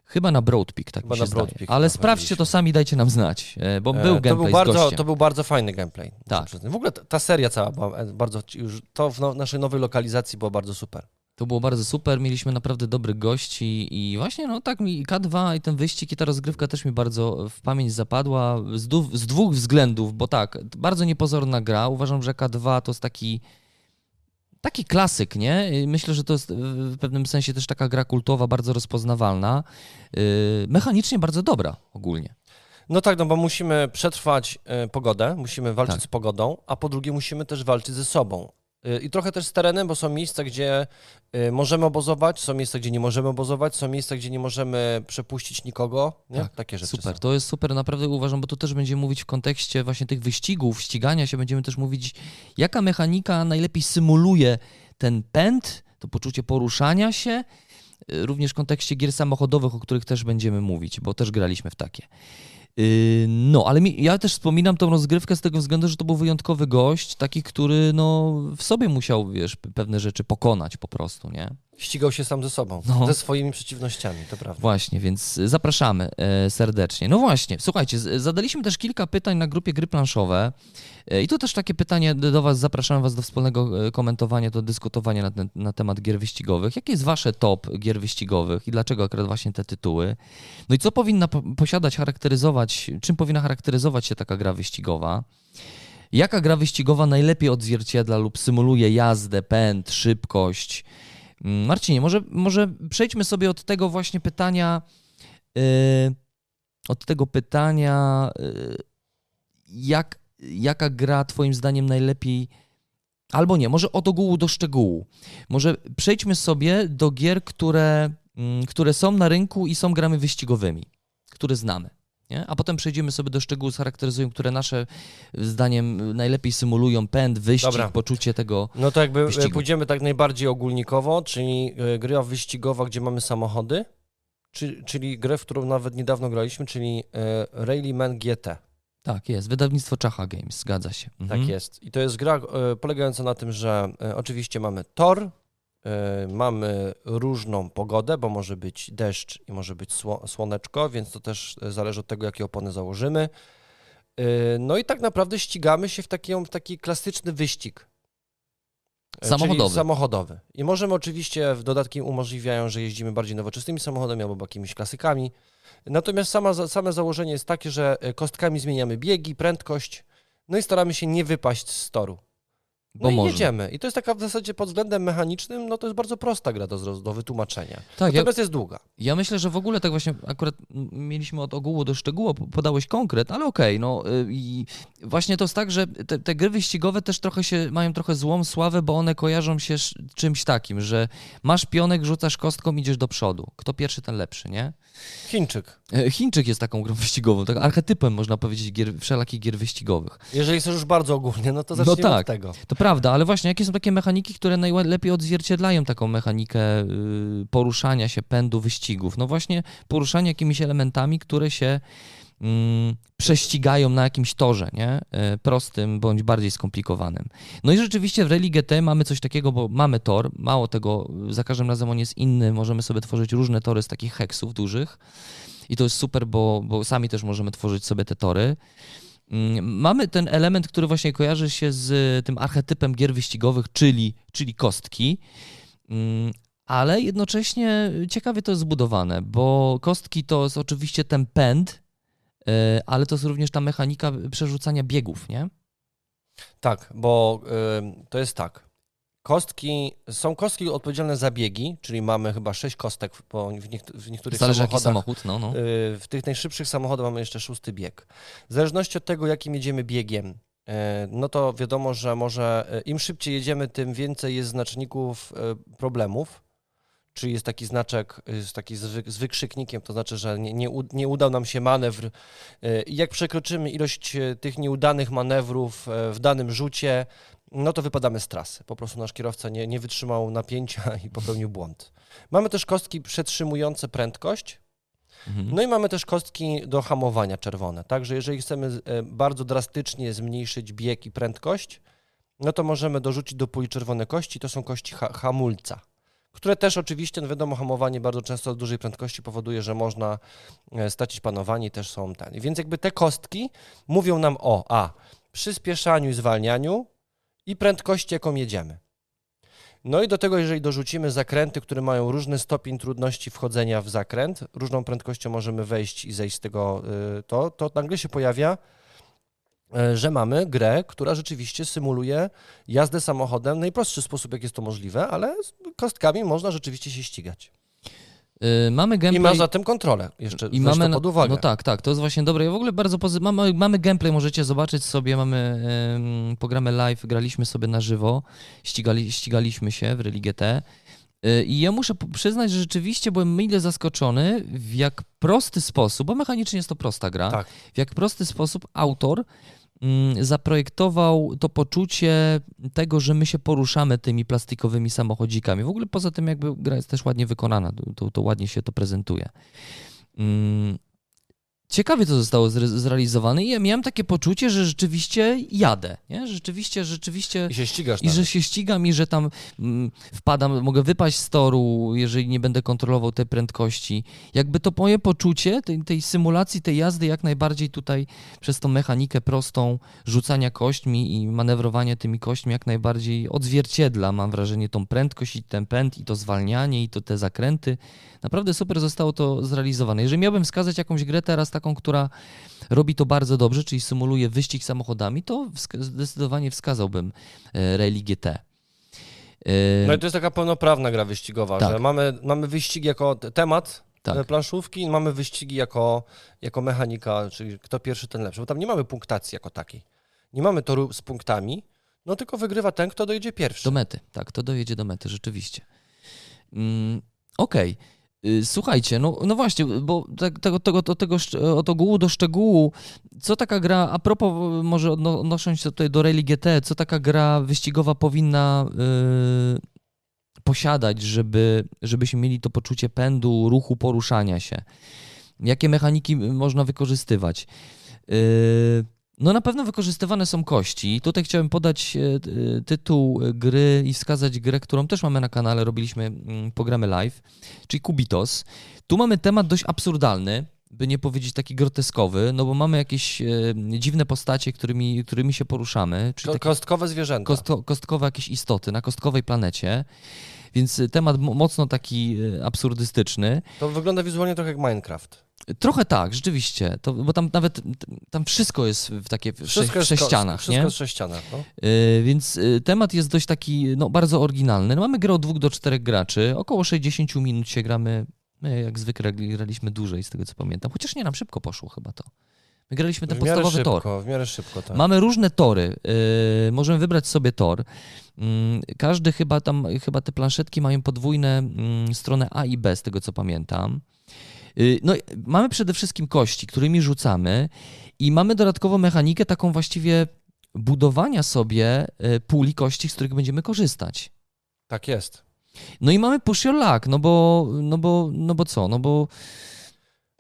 Chyba na Broadpeak, tak Chyba mi się zdaje. Peak Ale sprawdźcie to sami, dajcie nam znać, e, bo E, był to gameplay był z bardzo. To był bardzo fajny gameplay. Tak. W ogóle ta, ta seria cała była e, bardzo, już to w no, naszej nowej lokalizacji było bardzo super. To było bardzo super, mieliśmy naprawdę dobrych gości i właśnie no tak mi K2 i ten wyścig i ta rozgrywka też mi bardzo w pamięć zapadła z, du- z dwóch względów, bo tak, bardzo niepozorna gra, uważam, że K2 to jest taki taki klasyk, nie? Myślę, że to jest w pewnym sensie też taka gra kultowa, bardzo rozpoznawalna, yy, mechanicznie bardzo dobra ogólnie. No tak, no bo musimy przetrwać y, pogodę, musimy walczyć Tak. z pogodą, a po drugie musimy też walczyć ze sobą. Y, I trochę też z terenem, bo są miejsca, gdzie y, możemy obozować, są miejsca, gdzie nie możemy obozować, są miejsca, gdzie nie możemy przepuścić nikogo, nie? Tak, Takie rzeczy Super, są. to jest super, naprawdę uważam, bo tu też będziemy mówić w kontekście właśnie tych wyścigów, ścigania się, będziemy też mówić, jaka mechanika najlepiej symuluje ten pęd, to poczucie poruszania się, y, również w kontekście gier samochodowych, o których też będziemy mówić, bo też graliśmy w takie. Yy, No, ale mi, ja też wspominam tą rozgrywkę z tego względu, że to był wyjątkowy gość, taki, który no, w sobie musiał, wiesz, pewne rzeczy pokonać po prostu, nie? Ścigał się sam ze sobą, No. ze swoimi przeciwnościami, to prawda. Właśnie, więc zapraszamy e, serdecznie. No właśnie, słuchajcie, z- zadaliśmy też kilka pytań na grupie Gry Planszowe e, i tu też takie pytanie do Was, zapraszam Was do wspólnego e, komentowania, do dyskutowania na, ten, na temat gier wyścigowych. Jakie jest Wasze top gier wyścigowych i dlaczego akurat właśnie te tytuły? No i co powinna po- posiadać, charakteryzować, czym powinna charakteryzować się taka gra wyścigowa? Jaka gra wyścigowa najlepiej odzwierciedla lub symuluje jazdę, pęd, szybkość? Mm, Marcinie, może, może przejdźmy sobie od tego właśnie pytania, yy, od tego pytania, yy, jak, jaka gra Twoim zdaniem najlepiej, albo nie, może od ogółu do szczegółu. Może przejdźmy sobie do gier, które, mm, które są na rynku i są grami wyścigowymi, które znamy. Nie? A potem przejdziemy sobie do szczegółów, charakteryzują, które nasze zdaniem najlepiej symulują pęd, wyścig, Dobra. poczucie tego. No to jakby e, Wyścigu. pójdziemy tak najbardziej ogólnikowo, czyli gra wyścigowa, gdzie mamy samochody, czy, czyli grę, w którą nawet niedawno graliśmy, czyli Rallyman GT. Tak, jest. Wydawnictwo Czacha Games, zgadza się. Mhm. Tak jest. I to jest gra polegająca na tym, że oczywiście mamy tor, mamy różną pogodę, bo może być deszcz i może być sło, słoneczko, więc to też e, zależy od tego, jakie opony założymy. E, no i tak naprawdę ścigamy się w taki, w taki klasyczny wyścig. E, Samochodowy. Samochodowy. I możemy oczywiście, w dodatki umożliwiają, że jeździmy bardziej nowoczesnymi samochodami albo jakimiś klasykami. Natomiast sama, same założenie jest takie, że e, kostkami zmieniamy biegi, prędkość, no i staramy się nie wypaść z toru. Bo No i jedziemy. I to jest taka w zasadzie pod względem mechanicznym, no to jest bardzo prosta gra do, do wytłumaczenia. Tak, ja, Natomiast jest długa. ja myślę, że w ogóle tak właśnie akurat mieliśmy od ogółu do szczegółu, po- podałeś konkret, ale okej, no y, i właśnie to jest tak, że te, te gry wyścigowe też trochę się, mają trochę złą sławę, bo one kojarzą się z czymś takim, że masz pionek, rzucasz kostką, idziesz do przodu. Kto pierwszy, ten lepszy, nie? Chińczyk. E, Chińczyk jest taką grą wyścigową, tak archetypem można powiedzieć gier, wszelakich gier wyścigowych. Jeżeli chcesz już bardzo ogólnie, no to No zacznijmy tak. od tego. To prawda, ale właśnie jakie są takie mechaniki, które najlepiej odzwierciedlają taką mechanikę y, poruszania się, pędu, wyścigów? No właśnie poruszanie jakimiś elementami, które się prześcigają na jakimś torze, nie? Y, Prostym bądź bardziej skomplikowanym. No i rzeczywiście w Rally GT mamy coś takiego, bo mamy tor, mało tego, za każdym razem on jest inny, możemy sobie tworzyć różne tory z takich heksów dużych i to jest super, bo, bo sami też możemy tworzyć sobie te tory. Mm, Mamy ten element, który właśnie kojarzy się z tym archetypem gier wyścigowych, czyli, czyli kostki, Mm, ale jednocześnie ciekawie to jest zbudowane, bo kostki to jest oczywiście ten pęd, e, ale to jest również ta mechanika przerzucania biegów, nie? Tak, bo ym, to jest tak. Kostki, są kostki odpowiedzialne za biegi, czyli mamy chyba sześć kostek bo w, w niektórych Zależy samochodach. samochód, no, no. Y, W tych najszybszych samochodach mamy jeszcze szósty bieg. W zależności od tego, jakim jedziemy biegiem, y, no to wiadomo, że może y, im szybciej jedziemy, tym więcej jest znaczników y, problemów. Czyli jest taki znaczek jest taki z, wy- z wykrzyknikiem, to znaczy, że nie, nie, nie udał nam się manewr. I jak przekroczymy ilość y, tych nieudanych manewrów y, w danym rzucie, no to wypadamy z trasy. Po prostu nasz kierowca nie, nie wytrzymał napięcia i popełnił błąd. Mamy też kostki przetrzymujące prędkość, Mhm. no i mamy też kostki do hamowania czerwone. Także jeżeli chcemy e, bardzo drastycznie zmniejszyć bieg i prędkość, no to możemy dorzucić do puli czerwone kości. To są kości ha hamulca, które też oczywiście, no wiadomo, hamowanie bardzo często od dużej prędkości powoduje, że można e, stracić panowanie też są tanie. Więc jakby te kostki mówią nam o a przyspieszaniu i zwalnianiu i prędkości, jaką jedziemy. No i do tego, jeżeli dorzucimy zakręty, które mają różny stopień trudności wchodzenia w zakręt, różną prędkością możemy wejść i zejść z tego, y, to, to nagle się pojawia, że mamy grę, która rzeczywiście symuluje jazdę samochodem w najprostszy sposób, jak jest to możliwe, ale kostkami można rzeczywiście się ścigać. Y, mamy gameplay... I ma zatem kontrolę, jeszcze I mamy, pod uwagę. No tak, tak, to jest właśnie dobre. Ja w ogóle bardzo pozy... mamy, mamy gameplay, możecie zobaczyć sobie, mamy um, programę live, graliśmy sobie na żywo, ścigali, ścigaliśmy się w Religię T. Y, I ja muszę przyznać, że rzeczywiście byłem mile zaskoczony, w jak prosty sposób, bo mechanicznie jest to prosta gra, tak. w jak prosty sposób autor zaprojektował to poczucie tego, że my się poruszamy tymi plastikowymi samochodzikami. W ogóle poza tym jakby gra jest też ładnie wykonana, to, to ładnie się to prezentuje. Ciekawie to zostało zrealizowane i ja miałem takie poczucie, że rzeczywiście jadę, nie? Rzeczywiście, rzeczywiście... I się ścigasz I że się ścigam i że tam mm, wpadam, mogę wypaść z toru, jeżeli nie będę kontrolował tej prędkości. Jakby to moje poczucie tej, tej symulacji, tej jazdy jak najbardziej tutaj przez tą mechanikę prostą rzucania kośćmi i manewrowanie tymi kośćmi jak najbardziej odzwierciedla, mam wrażenie, tą prędkość i ten pęd i to zwalnianie i to te zakręty. Naprawdę super zostało to zrealizowane. Jeżeli miałbym wskazać jakąś grę teraz taką, która robi to bardzo dobrze, czyli symuluje wyścig samochodami, to zdecydowanie wskazałbym e, Rally GT. E, no i to jest taka pełnoprawna gra wyścigowa, tak. że mamy, mamy wyścig jako temat tak. E, planszówki mamy wyścigi jako, jako mechanika, czyli kto pierwszy, ten lepszy, bo tam nie mamy punktacji jako takiej. Nie mamy toru z punktami, no tylko wygrywa ten, kto dojedzie pierwszy. Do mety, tak, to dojedzie do mety, rzeczywiście. Mm, Okej. Okay. Y, słuchajcie, no, no właśnie, bo tak, tego, tego, od, tego, od ogółu do szczegółu, co taka gra, a propos, może odnosząc się tutaj do Rally GT, co taka gra wyścigowa powinna yy, posiadać, żeby, żebyśmy mieli to poczucie pędu, ruchu, poruszania się? Jakie mechaniki można wykorzystywać? Yy, no na pewno wykorzystywane są kości. Tutaj chciałem podać e, tytuł gry i wskazać grę, którą też mamy na kanale, robiliśmy mm, programy live, czyli Kubitos. Tu mamy temat dość absurdalny, by nie powiedzieć taki groteskowy, no bo mamy jakieś e, dziwne postacie, którymi, którymi się poruszamy. Czyli kostkowe zwierzęta. Kosto, kostkowe jakieś istoty na kostkowej planecie. Więc temat mocno taki e, absurdystyczny. To wygląda wizualnie trochę jak Minecraft. Trochę tak, rzeczywiście, to, bo tam nawet tam wszystko jest w takie wszystko w sześcianach, wszystko nie? jest w sześcianach, no. Yy, więc y, temat jest dość taki, no bardzo oryginalny. No, mamy grę od dwóch do czterech graczy, około 60 minut się gramy, my jak zwykle graliśmy dłużej z tego co pamiętam, chociaż nie, nam szybko poszło chyba to. My graliśmy ten podstawowy szybko, tor. W miarę szybko, tak. Mamy różne tory. Yy, możemy wybrać sobie tor. Yy, każdy chyba tam, chyba te planszetki mają podwójne yy, stronę A i B, z tego co pamiętam. Y, no, mamy przede wszystkim kości, którymi rzucamy i mamy dodatkową mechanikę taką właściwie budowania sobie y, puli kości, z których będziemy korzystać. Tak jest. No i mamy push your luck, no bo, no bo, no bo co, no bo...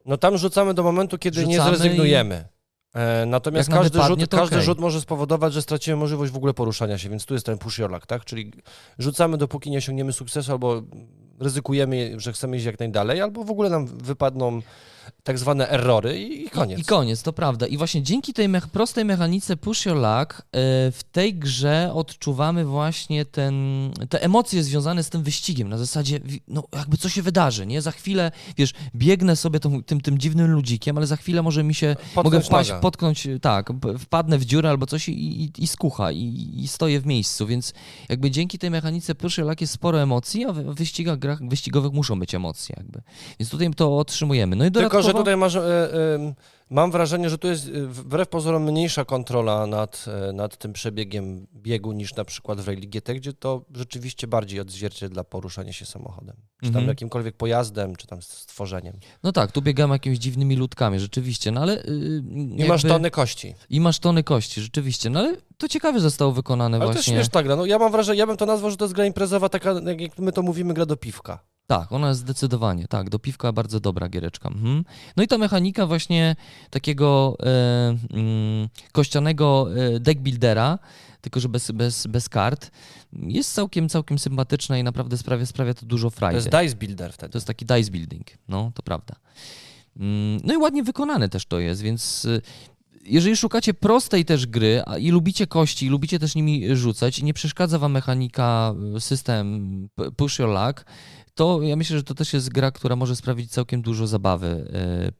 No tam rzucamy do momentu, kiedy nie zrezygnujemy. E, natomiast każdy, wypadnie, rzut, każdy okay. rzut może spowodować, że stracimy możliwość w ogóle poruszania się, więc tu jest ten push your luck, tak? Czyli rzucamy dopóki nie osiągniemy sukcesu albo ryzykujemy, że chcemy iść jak najdalej, albo w ogóle nam wypadną tak zwane errory i, koniec. I, I, koniec, to prawda. I właśnie dzięki tej me prostej mechanice push your luck e, w tej grze odczuwamy właśnie ten, te emocje związane z tym wyścigiem. Na zasadzie, no jakby co się wydarzy, nie? Za chwilę, wiesz, biegnę sobie tą, tym, tym dziwnym ludzikiem, ale za chwilę może mi się, Potknąć mogę wpaść, noga. potknąć, tak, wpadnę w dziurę albo coś i, i, i skucha i, i stoję w miejscu, więc jakby dzięki tej mechanice push your luck jest sporo emocji, a w wyścigach, grach wyścigowych muszą być emocje jakby. Więc tutaj to otrzymujemy. No i Tylko, że tutaj masz... E, e, Mam wrażenie, że tu jest y, wbrew pozorom mniejsza kontrola nad, e, nad tym przebiegiem biegu niż na przykład w Rally GT, gdzie to rzeczywiście bardziej odzwierciedla poruszanie się samochodem. Czy tam mhm. jakimkolwiek pojazdem, czy tam stworzeniem. No tak, tu biegamy jakimiś dziwnymi ludkami, rzeczywiście, no ale... Yy, I masz tony kości. I masz tony kości, rzeczywiście, no ale to ciekawie zostało wykonane ale właśnie. Ale to śmieszna gra, no ja mam wrażenie, ja bym to nazwał, że to jest gra imprezowa taka, jak my to mówimy, gra do piwka. Tak, ona jest zdecydowanie, tak, do piwka bardzo dobra giereczka. Mhm. No i ta mechanika właśnie takiego e, mm, kościanego e, deckbuildera, tylko że bez, bez, bez kart, jest całkiem, całkiem sympatyczna i naprawdę sprawia, sprawia to dużo frajdy. To jest dice builder wtedy. To jest taki dice building, no to prawda. Mm, no i ładnie wykonane też to jest, więc e, jeżeli szukacie prostej też gry i lubicie kości, i lubicie też nimi rzucać i nie przeszkadza wam mechanika, e, system push your luck, to ja myślę, że to też jest gra, która może sprawić całkiem dużo zabawy. E,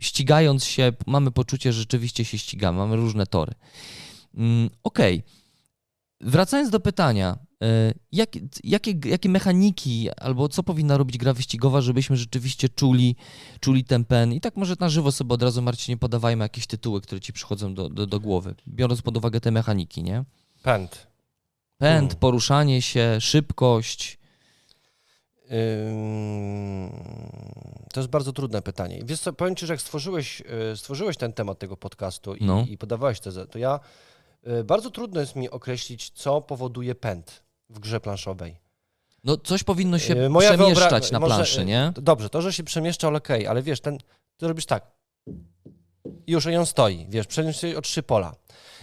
ścigając się, mamy poczucie, że rzeczywiście się ścigamy, mamy różne tory. Mm, okej. Okay. Wracając do pytania, E, jak, jakie, jakie mechaniki albo co powinna robić gra wyścigowa, żebyśmy rzeczywiście czuli, czuli ten pen? I tak może na żywo sobie od razu, Marcinie, podawajmy jakieś tytuły, które ci przychodzą do, do, do głowy, biorąc pod uwagę te mechaniki, nie? Pęd. Pęd, Hmm. poruszanie się, szybkość. To jest bardzo trudne pytanie. Wiesz co, powiem Ci, że jak stworzyłeś, y, stworzyłeś ten temat tego podcastu i, No. i podawałeś tezę, to ja y, bardzo trudno jest mi określić, co powoduje pęd w grze planszowej. No coś powinno się Y, moja przemieszczać na może, planszy, nie? Dobrze, to, że się przemieszcza, okej, ale wiesz, ten, ty robisz tak. I już on stoi, wiesz, przeniósł się o trzy pola.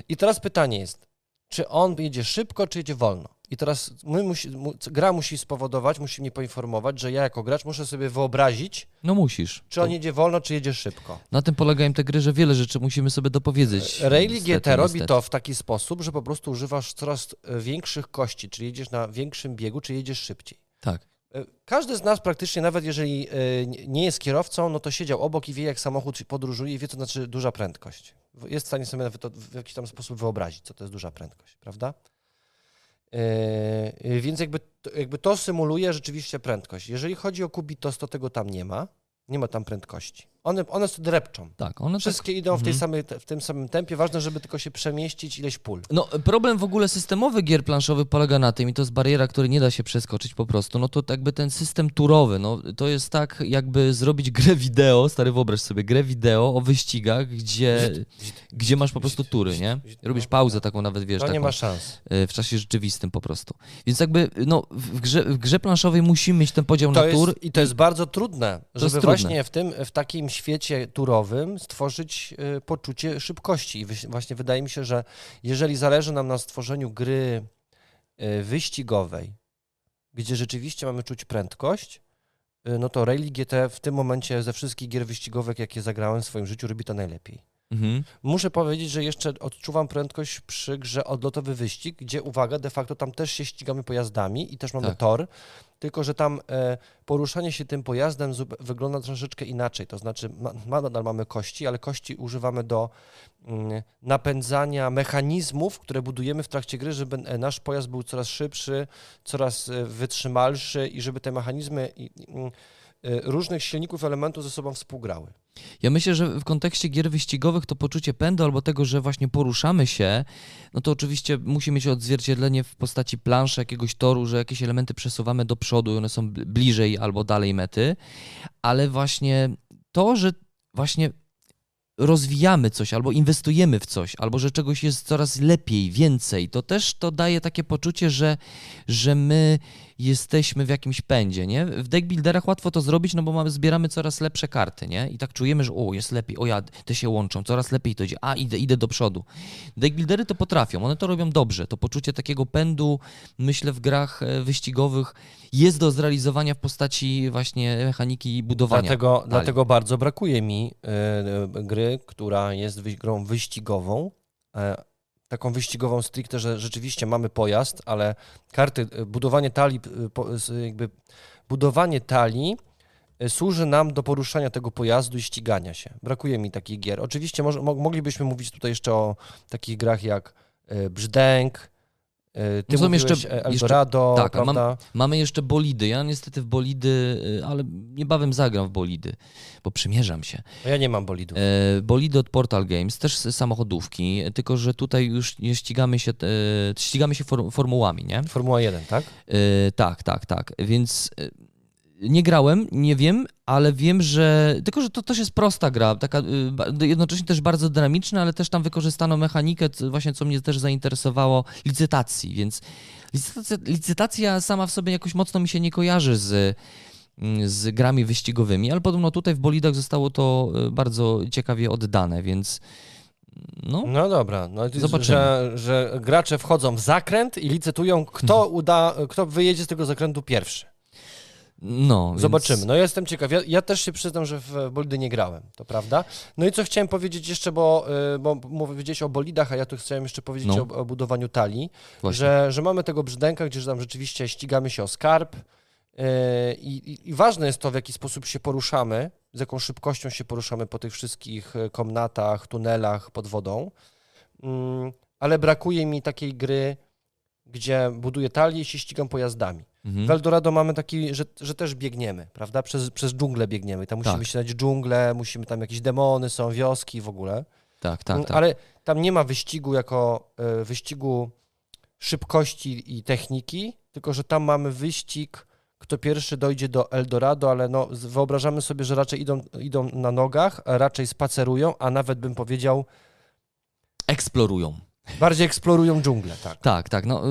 I teraz pytanie jest, czy on jedzie szybko, czy jedzie wolno? I teraz my musi, mu, gra musi spowodować, musi mnie poinformować, że ja jako gracz muszę sobie wyobrazić, No musisz. czy on jedzie wolno, czy jedzie szybko. Na tym polegają te gry, że wiele rzeczy musimy sobie dopowiedzieć. Rally niestety, GT robi to w taki sposób, że po prostu używasz coraz e, większych kości, czyli jedziesz na większym biegu, czy jedziesz szybciej. Tak. E, Każdy z nas praktycznie, nawet jeżeli e, nie- jest kierowcą, no to siedział obok i wie, jak samochód podróżuje i wie, co znaczy duża prędkość. Jest w stanie sobie nawet to w jakiś tam sposób wyobrazić, co to jest duża prędkość, prawda? E, Więc jakby, jakby to symuluje rzeczywiście prędkość. Jeżeli chodzi o Kubitos, to tego tam nie ma. Nie ma tam prędkości. One, one sobie drepczą. Tak, one tak Wszystkie idą w, tej Mhm. samej, w tym samym tempie. Ważne, żeby tylko się przemieścić ileś pól. No, problem w ogóle systemowy gier planszowych polega na tym, i to jest bariera, której nie da się przeskoczyć po prostu, no to jakby ten system turowy, no to jest tak jakby zrobić grę wideo, stary wyobraź sobie, grę wideo o wyścigach, gdzie, gdzie masz po prostu tury, nie? Robisz pauzę taką nawet, wiesz, To nie ma szans. e, w czasie rzeczywistym po prostu. Więc jakby, no w grze, w grze planszowej musimy mieć ten podział To na tur. jest, I to jest bardzo trudne, żeby właśnie w tym, w takim świecie turowym stworzyć y, poczucie szybkości. I właśnie wydaje mi się, że jeżeli zależy nam na stworzeniu gry y, wyścigowej, gdzie rzeczywiście mamy czuć prędkość, y, no to Rally GT w tym momencie ze wszystkich gier wyścigowych, jakie zagrałem w swoim życiu, robi to najlepiej. Mhm. Muszę powiedzieć, że jeszcze odczuwam prędkość przy grze Odlotowy Wyścig, gdzie uwaga, de facto tam też się ścigamy pojazdami i też mamy Tak. tor, tylko że tam e, poruszanie się tym pojazdem wygląda troszeczkę inaczej. To znaczy, ma, nadal mamy kości, ale kości używamy do mm, napędzania mechanizmów, które budujemy w trakcie gry, żeby nasz pojazd był coraz szybszy, coraz e, wytrzymalszy i żeby te mechanizmy mm, różnych silników, elementów ze sobą współgrały. Ja myślę, że w kontekście gier wyścigowych to poczucie pędu albo tego, że właśnie poruszamy się, no to oczywiście musi mieć odzwierciedlenie w postaci planszy, jakiegoś toru, że jakieś elementy przesuwamy do przodu i one są bl- bliżej albo dalej mety, ale właśnie to, że właśnie rozwijamy coś, albo inwestujemy w coś, albo że czegoś jest coraz lepiej, więcej, to też to daje takie poczucie, że, że my jesteśmy w jakimś pędzie, nie? W deckbuilderach łatwo to zrobić, no bo mamy, zbieramy coraz lepsze karty, nie? I tak czujemy, że o, jest lepiej, o ja, te się łączą, coraz lepiej to idzie, a idę, idę do przodu. Deckbuildery to potrafią, one to robią dobrze, to poczucie takiego pędu, myślę, w grach e, wyścigowych jest do zrealizowania w postaci właśnie mechaniki budowania. Dlatego, dlatego bardzo brakuje mi y, gry, która jest grą wyścigową. E, taką wyścigową stricte, że rzeczywiście mamy pojazd, ale karty, y, budowanie talii, z- jakby budowanie talii y, służy nam do poruszania tego pojazdu i ścigania się. Brakuje mi takich gier. Oczywiście moglibyśmy mówić tutaj jeszcze o takich grach jak Brzdęk, ty No jeszcze- e, jeszcze- Eldorado, tak, a mam-? Mamy jeszcze bolidy. Ja niestety w bolidy, y, ale niebawem zagram w bolidy, bo przymierzam się. Ja nie mam bolidów. E, Bolidy od Portal Games, też samochodówki, tylko że tutaj już nie ścigamy się, e, ścigamy się for, formułami, nie? Formuła 1, tak? E, tak, tak, tak. Więc e, nie grałem, nie wiem, ale wiem, że. Tylko, że to też jest prosta gra, taka y, jednocześnie też bardzo dynamiczna, ale też tam wykorzystano mechanikę, właśnie co mnie też zainteresowało, licytacji. Więc licytacja, licytacja sama w sobie jakoś mocno mi się nie kojarzy z mm, z grami wyścigowymi, ale podobno tutaj w bolidach zostało to y, bardzo ciekawie oddane, więc no, No dobra, no, Zobaczymy. Że, że gracze wchodzą w zakręt i licytują, kto uda, kto wyjedzie z tego zakrętu pierwszy. No więc- Zobaczymy. No ja jestem ciekaw. Ja, ja też się przyznam, że w bolidy nie grałem, to prawda. No i co chciałem powiedzieć jeszcze, bo, y, bo powiedziałeś o bolidach, a ja tu chciałem jeszcze powiedzieć No. o, o budowaniu talii, Właśnie. że, że mamy tego brzdęka, gdzie tam rzeczywiście ścigamy się o skarb y, i, i, i ważne jest to, w jaki sposób się poruszamy, z jaką szybkością się poruszamy po tych wszystkich y, komnatach, tunelach pod wodą. Mm, ale brakuje mi takiej gry, gdzie buduję talię i się ścigam pojazdami. Mhm. W Eldorado mamy taki, że, że też biegniemy, prawda? Przez, przez dżunglę biegniemy. Tam musimy Tak. śledzić dżunglę, musimy tam jakieś demony, są wioski w ogóle. Tak, tak, tak. Ale tam nie ma wyścigu jako e, wyścigu szybkości i techniki, tylko że tam mamy wyścig, kto pierwszy dojdzie do Eldorado, ale no, wyobrażamy sobie, że raczej idą, idą na nogach, raczej spacerują, a nawet bym powiedział, Eksplorują. Bardziej eksplorują dżunglę, tak. Tak, tak. No,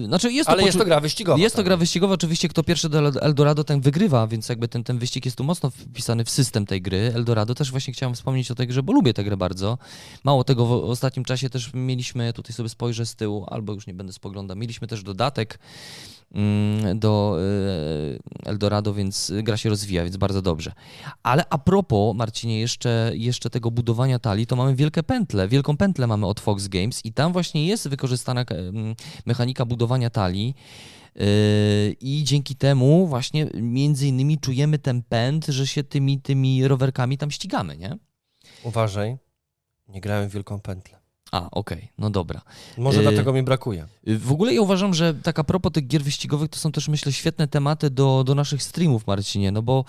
yy, znaczy jest to Ale jest to gra wyścigowa. Jest to tak. gra wyścigowa, oczywiście kto pierwszy do El- Eldorado, ten wygrywa, więc jakby ten, ten wyścig jest tu mocno wpisany w system tej gry. Eldorado też właśnie chciałem wspomnieć o tej grze, bo lubię tę grę bardzo. Mało tego, w ostatnim czasie też mieliśmy, tutaj sobie spojrzę z tyłu, albo już nie będę spoglądał, mieliśmy też dodatek do e, Eldorado, więc gra się rozwija, więc bardzo dobrze. Ale a propos, Marcinie, jeszcze, jeszcze tego budowania talii, to mamy wielkie pętle, wielką pętlę mamy od Fox Games i tam właśnie jest wykorzystana em, mechanika budowania talii. Yy, I dzięki temu właśnie między innymi czujemy ten pęd, że się tymi, tymi rowerkami tam ścigamy, nie? Uważaj, nie grałem w Wielką Pętlę. A, okej, no dobra. Może Yy, dlatego mi brakuje. Yy, W ogóle ja uważam, że tak a propos tych gier wyścigowych, to są też myślę świetne tematy do, do naszych streamów, Marcinie, no bo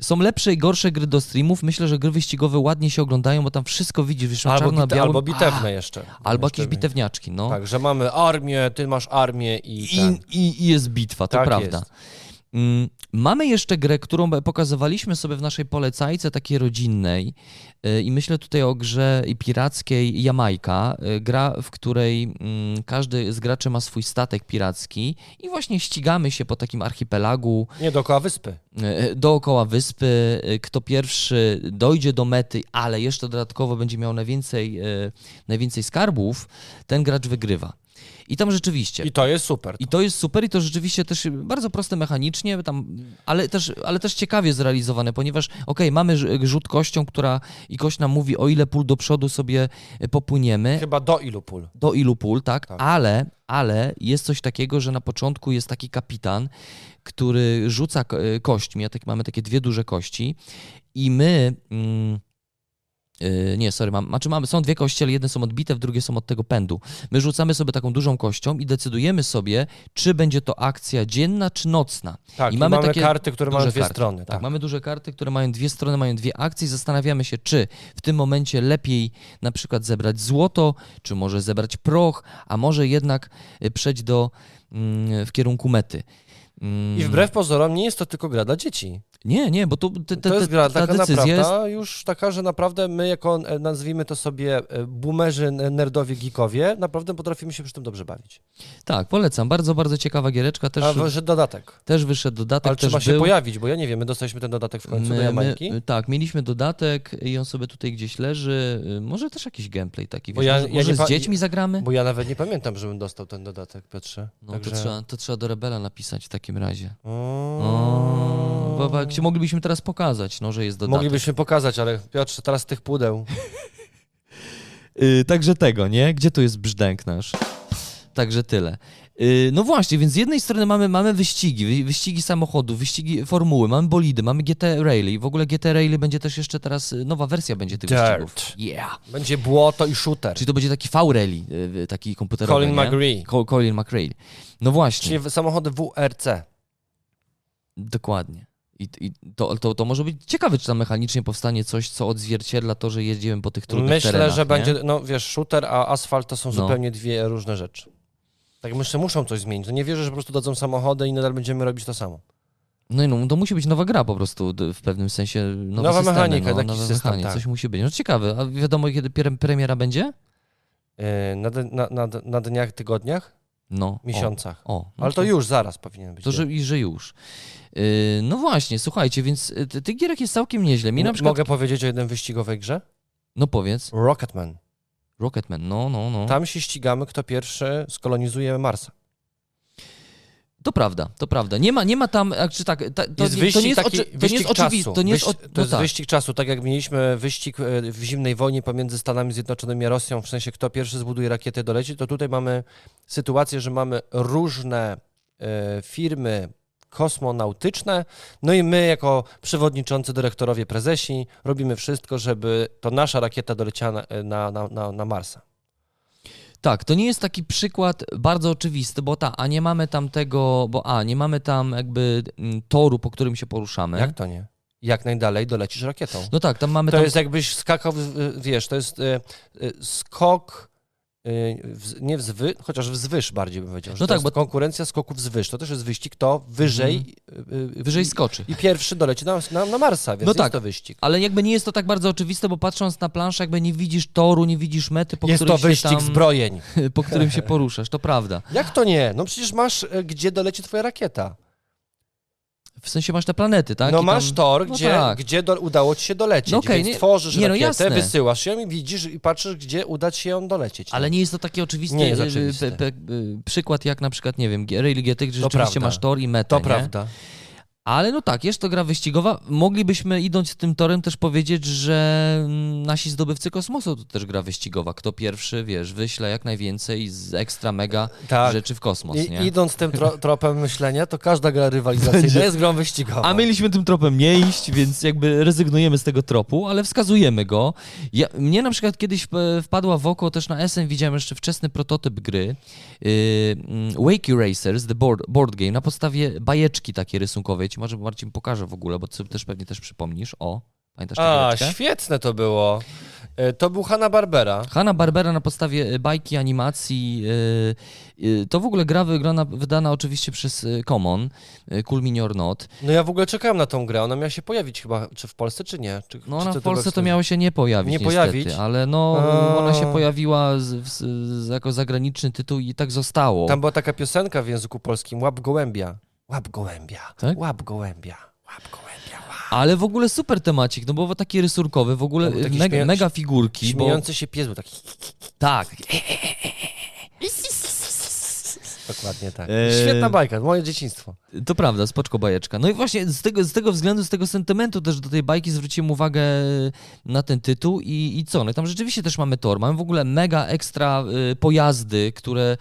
są lepsze i gorsze gry do streamów. Myślę, że gry wyścigowe ładnie się oglądają, bo tam wszystko widzisz, wiesz, na Albo, czarno bite, białym. albo bitewne A, jeszcze. Albo Jeszcze jakieś bitewniaczki, no. Tak, że mamy armię, ty masz armię i, ten. I, i, I jest bitwa, to Tak prawda. jest. Mm, Mamy jeszcze grę, którą pokazywaliśmy sobie w naszej polecajce takiej rodzinnej y, i myślę tutaj o grze pirackiej Jamajka, y, gra, w której mm, każdy z graczy ma swój statek piracki i właśnie ścigamy się po takim archipelagu Nie, dookoła wyspy. y, dookoła wyspy. Kto pierwszy dojdzie do mety, ale jeszcze dodatkowo będzie miał najwięcej, najwięcej skarbów, ten gracz wygrywa. I tam rzeczywiście. I to jest super. I to jest super i to rzeczywiście też bardzo proste mechanicznie, tam, ale, też, ale też ciekawie zrealizowane, ponieważ okej, mamy ż- rzut kością, która i kość nam mówi, o ile pól do przodu sobie e, popłyniemy, Chyba do ilu pól? do ilu pól, tak, Tak. Ale, ale jest coś takiego, że na początku jest taki kapitan, który rzuca e, kośćmi, a tak, mamy takie dwie duże kości i my... Mm, nie, sorry, mam, znaczy mamy, są dwie kości, ale jedne są odbite, w drugie są od tego pędu. My rzucamy sobie taką dużą kością i decydujemy sobie, czy będzie to akcja dzienna, czy nocna. Tak, I mamy mamy, takie karty, które mają dwie karty. strony. Tak, Tak, mamy duże karty, które mają dwie strony, mają dwie akcje i zastanawiamy się, czy w tym momencie lepiej na przykład zebrać złoto, czy może zebrać proch, a może jednak y, przejść do, mm, w kierunku mety. Mm, I wbrew pozorom nie jest to tylko gra dla dzieci. Nie, nie, bo to, te, te, To jest gra ta taka decyzja jest... naprawdę już taka, że naprawdę my jako, e, nazwijmy to sobie, e, boomerzy, nerdowie, geekowie, naprawdę potrafimy się przy tym dobrze bawić. Tak, polecam. Bardzo, bardzo ciekawa giereczka. Też, A wyszedł dodatek. też wyszedł dodatek. Ale też trzeba się był. pojawić, bo ja nie wiem, my dostaliśmy ten dodatek w końcu do Jamajki. My, tak, mieliśmy dodatek i on sobie tutaj gdzieś leży. Y, Może też jakiś gameplay taki, Bo wiesz, ja- może, ja może z dziećmi zagramy? Bo ja nawet nie pamiętam, żebym dostał ten dodatek, Piotrze. No Także... to, trzeba, to trzeba do Rebela napisać w takim razie. O... Bo, bo jak się moglibyśmy teraz pokazać, no, że jest dodatek. Moglibyśmy pokazać, ale Piotrze, teraz tych pudeł. Y, także tego, nie? Gdzie tu jest brzdęk nasz? Także tyle. Y, No właśnie, więc z jednej strony mamy, mamy wyścigi, wy- wyścigi samochodów, wyścigi formuły, mamy bolidy, mamy GT Rally. W ogóle GT Rally będzie też jeszcze teraz, y, nowa wersja będzie tych Dirt. wyścigów. Yeah. Będzie błoto i shooter. Czyli to będzie taki V-Rally, y, taki komputerowy, Colin nie? McRae. Co- Colin McRae. No właśnie, Czyli samochody WRC. dokładnie. I, i to, to, to może być ciekawe, czy tam mechanicznie powstanie coś, co odzwierciedla to, że jeździmy po tych trudnych Myślę, terenach, że nie? będzie, no wiesz, shooter, a asfalt to są No. zupełnie dwie różne rzeczy. Tak myślę, muszą coś zmienić. No nie wierzę, że po prostu dadzą samochody i nadal będziemy robić to samo. No i no, to musi być nowa gra po prostu w pewnym sensie. Nowe Nowa systemy, mechanika, no, taki nowe system, mechanik, tak. Coś musi być. No ciekawe, a wiadomo kiedy premiera będzie? Yy, Na, na, na, na dniach, tygodniach, No. miesiącach. O, o no Ale to już zaraz powinien być. To, że, i że już. Yy, no właśnie, słuchajcie, więc ty- tych gierek jest całkiem nieźle. Mi na przykład... Mogę powiedzieć o jednej wyścigowej grze? No powiedz. Rocketman. Rocketman, no, no, no. Tam się ścigamy, kto pierwszy skolonizuje Marsa. To prawda, to prawda. Nie ma, nie ma tam, czy tak, ta, to, jest wyścig to nie jest, taki, oczy, to nie wyścig jest oczywiste. czasu. To nie jest, Wyś- o, to no jest tak. wyścig czasu, tak jak mieliśmy wyścig e, w zimnej wojnie pomiędzy Stanami Zjednoczonymi a Rosją, w sensie kto pierwszy zbuduje rakietę doleci, to tutaj mamy sytuację, że mamy różne e, firmy kosmonautyczne, no i my jako przewodniczący, dyrektorowie, prezesi robimy wszystko, żeby to nasza rakieta doleciała na, na, na, na, na Marsa. Tak, to nie jest taki przykład bardzo oczywisty, bo ta, a nie mamy tam tego, bo a, nie mamy tam jakby mm, toru, po którym się poruszamy. Jak to nie? Jak najdalej dolecisz rakietą. No tak, tam mamy To tam... jest jakbyś skakał, wiesz, to jest e, e, skok, e, w, nie wzwy, chociaż wzwyż bardziej bym powiedział. No to tak, bo- konkurencja skoków wzwyż. To też jest wyścig, to wyżej, e, e, Wyżej skoczy. I pierwszy doleci na, na, na Marsa, więc No jest tak. to wyścig. Ale jakby nie jest to tak bardzo oczywiste, bo patrząc na planszę, jakby nie widzisz toru, nie widzisz mety, po Jest którym to wyścig się tam, zbrojeń. po którym się poruszasz, to prawda. Jak to nie? No przecież masz, gdzie doleci twoja rakieta. W sensie masz te planety, tak? no masz tor, no gdzie, tak. gdzie do, udało ci się dolecieć, No okej, więc nie- tworzysz nie, no rakietę, jasne. wysyłasz ją i widzisz i patrzysz, gdzie uda ci się ją dolecieć. Ale nie jest to taki oczywisty Nie jest pe- pe- y, przykład jak na przykład, nie wiem, Rally GT, gdzie To rzeczywiście prawda. masz tor i metę, To nie? prawda. Ale no tak, jest to gra wyścigowa. Moglibyśmy idąc tym torem też powiedzieć, że mm, nasi zdobywcy kosmosu to też gra wyścigowa. Kto pierwszy, wiesz, wyśle jak najwięcej z ekstra mega Tak. rzeczy w kosmos, I, nie? idąc tym tro, tropem myślenia, to każda gra rywalizacyjna Będzie- jest grą wyścigową. A mieliśmy tym tropem nie iść, więc jakby rezygnujemy z tego tropu, ale wskazujemy go. Ja, mnie na przykład kiedyś e, wpadła w oko, też na SN widziałem jeszcze wczesny prototyp gry yy, Wakey Racers, the board, board game, na podstawie bajeczki takiej rysunkowej. Ci może Marcin pokaże w ogóle, bo ty też pewnie też przypomnisz. O, pamiętasz A, świetne to było. E, To był Hanna Barbera. Hanna Barbera na podstawie e, bajki, animacji. e, To w ogóle gra wygrana, wydana oczywiście przez Common, Cool Mini or Not. No ja w ogóle czekałem na tą grę. Ona miała się pojawić chyba, czy w Polsce, czy nie? Czy, No ona w Polsce to miało się nie pojawić Nie niestety, pojawić? ale no A. ona się pojawiła z, z, jako zagraniczny tytuł i tak zostało. Tam była taka piosenka w języku polskim, łap gołębia. Łap gołębia, Tak? łap gołębia, łap gołębia, łap. Ale w ogóle super temacik, no bo taki rysunkowy, w ogóle mega, mega figurki, bo Śmiejący się pies był taki... tak, Dokładnie tak. Eee. Świetna bajka, moje dzieciństwo. To prawda, spoczko bajeczka. No i właśnie z tego, z tego względu, z tego sentymentu też do tej bajki zwróciłem uwagę na ten tytuł i, i co? No i tam rzeczywiście też mamy tor, mamy w ogóle mega ekstra y, pojazdy, które,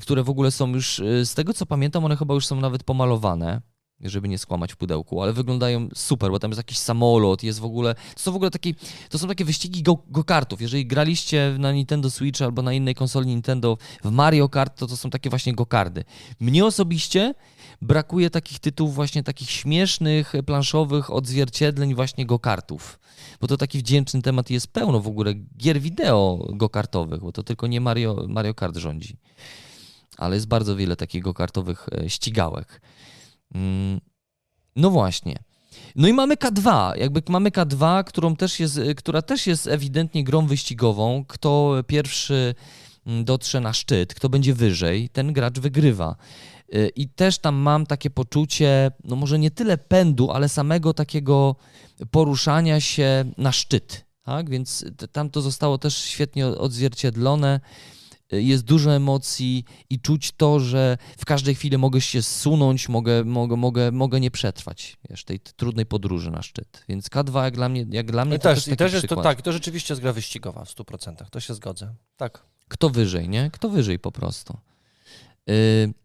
które w ogóle są już, y, z tego co pamiętam, one chyba już są nawet pomalowane żeby nie skłamać w pudełku, ale wyglądają super, bo tam jest jakiś samolot, jest w ogóle, to są w ogóle takie, to są takie wyścigi go- go-kartów. Jeżeli graliście na Nintendo Switch albo na innej konsoli Nintendo w Mario Kart, to to są takie właśnie go-kardy. Mnie osobiście brakuje takich tytułów właśnie takich śmiesznych, planszowych odzwierciedleń właśnie go-kartów. Bo to taki wdzięczny temat jest pełno w ogóle gier wideo go-kartowych, bo to tylko nie Mario, Mario Kart rządzi. Ale jest bardzo wiele takich go-kartowych e, ścigałek. Mm, No właśnie. No i mamy K2, jakby mamy K2, którą też jest, e, która też jest ewidentnie grą wyścigową. Kto pierwszy mm, dotrze na szczyt, kto będzie wyżej, ten gracz wygrywa. Y, I też tam mam takie poczucie, no może nie tyle pędu, ale samego takiego poruszania się na szczyt. Tak? Więc tam to zostało też świetnie odzwierciedlone. Jest dużo emocji i czuć to, że w każdej chwili mogę się zsunąć, mogę, mogę, mogę, mogę nie przetrwać wiesz, tej trudnej podróży na szczyt. Więc K2 jak dla mnie, jak dla mnie I to też, i taki też jest to tak, to rzeczywiście jest gra wyścigowa w 100%, to się zgodzę. Tak. Kto wyżej, nie? Kto wyżej po prostu. Yy,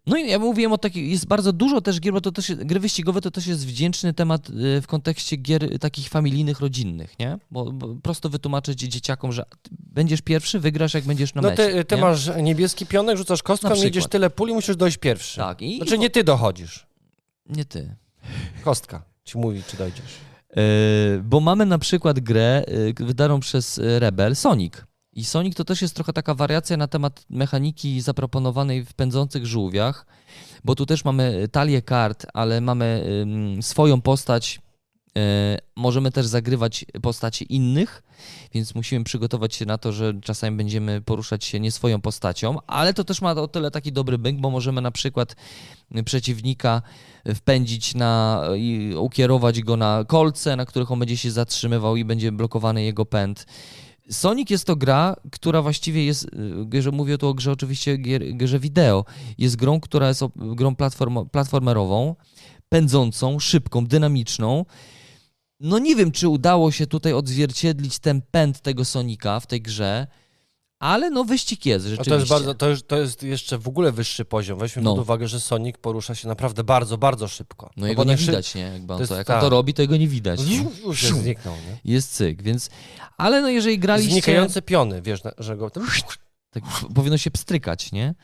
No i ja mówiłem o takich, jest bardzo dużo też gier, bo to też, gry wyścigowe to też jest wdzięczny temat yy, w kontekście gier takich familijnych, rodzinnych, nie? Bo, bo prosto wytłumaczyć dzieciakom, że będziesz pierwszy, wygrasz jak będziesz na No mecie. ty, ty nie? masz niebieski pionek, rzucasz kostką, jedziesz tyle puli, musisz dojść pierwszy. Tak, i Znaczy nie ty dochodzisz, nie ty. kostka ci mówi, czy dojdziesz. Yy, bo mamy na przykład grę yy, wydaną przez yy, Rebel, Sonic. I Sonic to też jest trochę taka wariacja na temat mechaniki zaproponowanej w pędzących żółwiach, bo tu też mamy talię kart, ale mamy swoją postać. Yy, możemy też zagrywać postacie innych, więc musimy przygotować się na to, że czasami będziemy poruszać się nie swoją postacią, ale to też ma o tyle taki dobry bęk, bo możemy na przykład przeciwnika wpędzić na i ukierować go na kolce, na których on będzie się zatrzymywał i będzie blokowany jego pęd. Sonic jest to gra, która właściwie jest, y, że mówię tu o grze oczywiście gier, grze wideo, jest grą, która jest grą platform, platformerową, pędzącą, szybką, dynamiczną. No nie wiem, czy udało się tutaj odzwierciedlić ten pęd tego Sonika w tej grze, ale no wyścig jest A rzeczywiście. to jest, bardzo, to, już, to jest jeszcze w ogóle wyższy poziom. Weźmy No. pod uwagę, że Sonic porusza się naprawdę bardzo, bardzo szybko. No jego bo nie najszy- widać, nie? On to jest to, jak tak. on to robi, to jego nie widać. nie? Już zniknął, nie? Jest cyk, więc... Ale no jeżeli graliście... Znikające piony, wiesz, że go... Tak powinno się pstrykać, nie?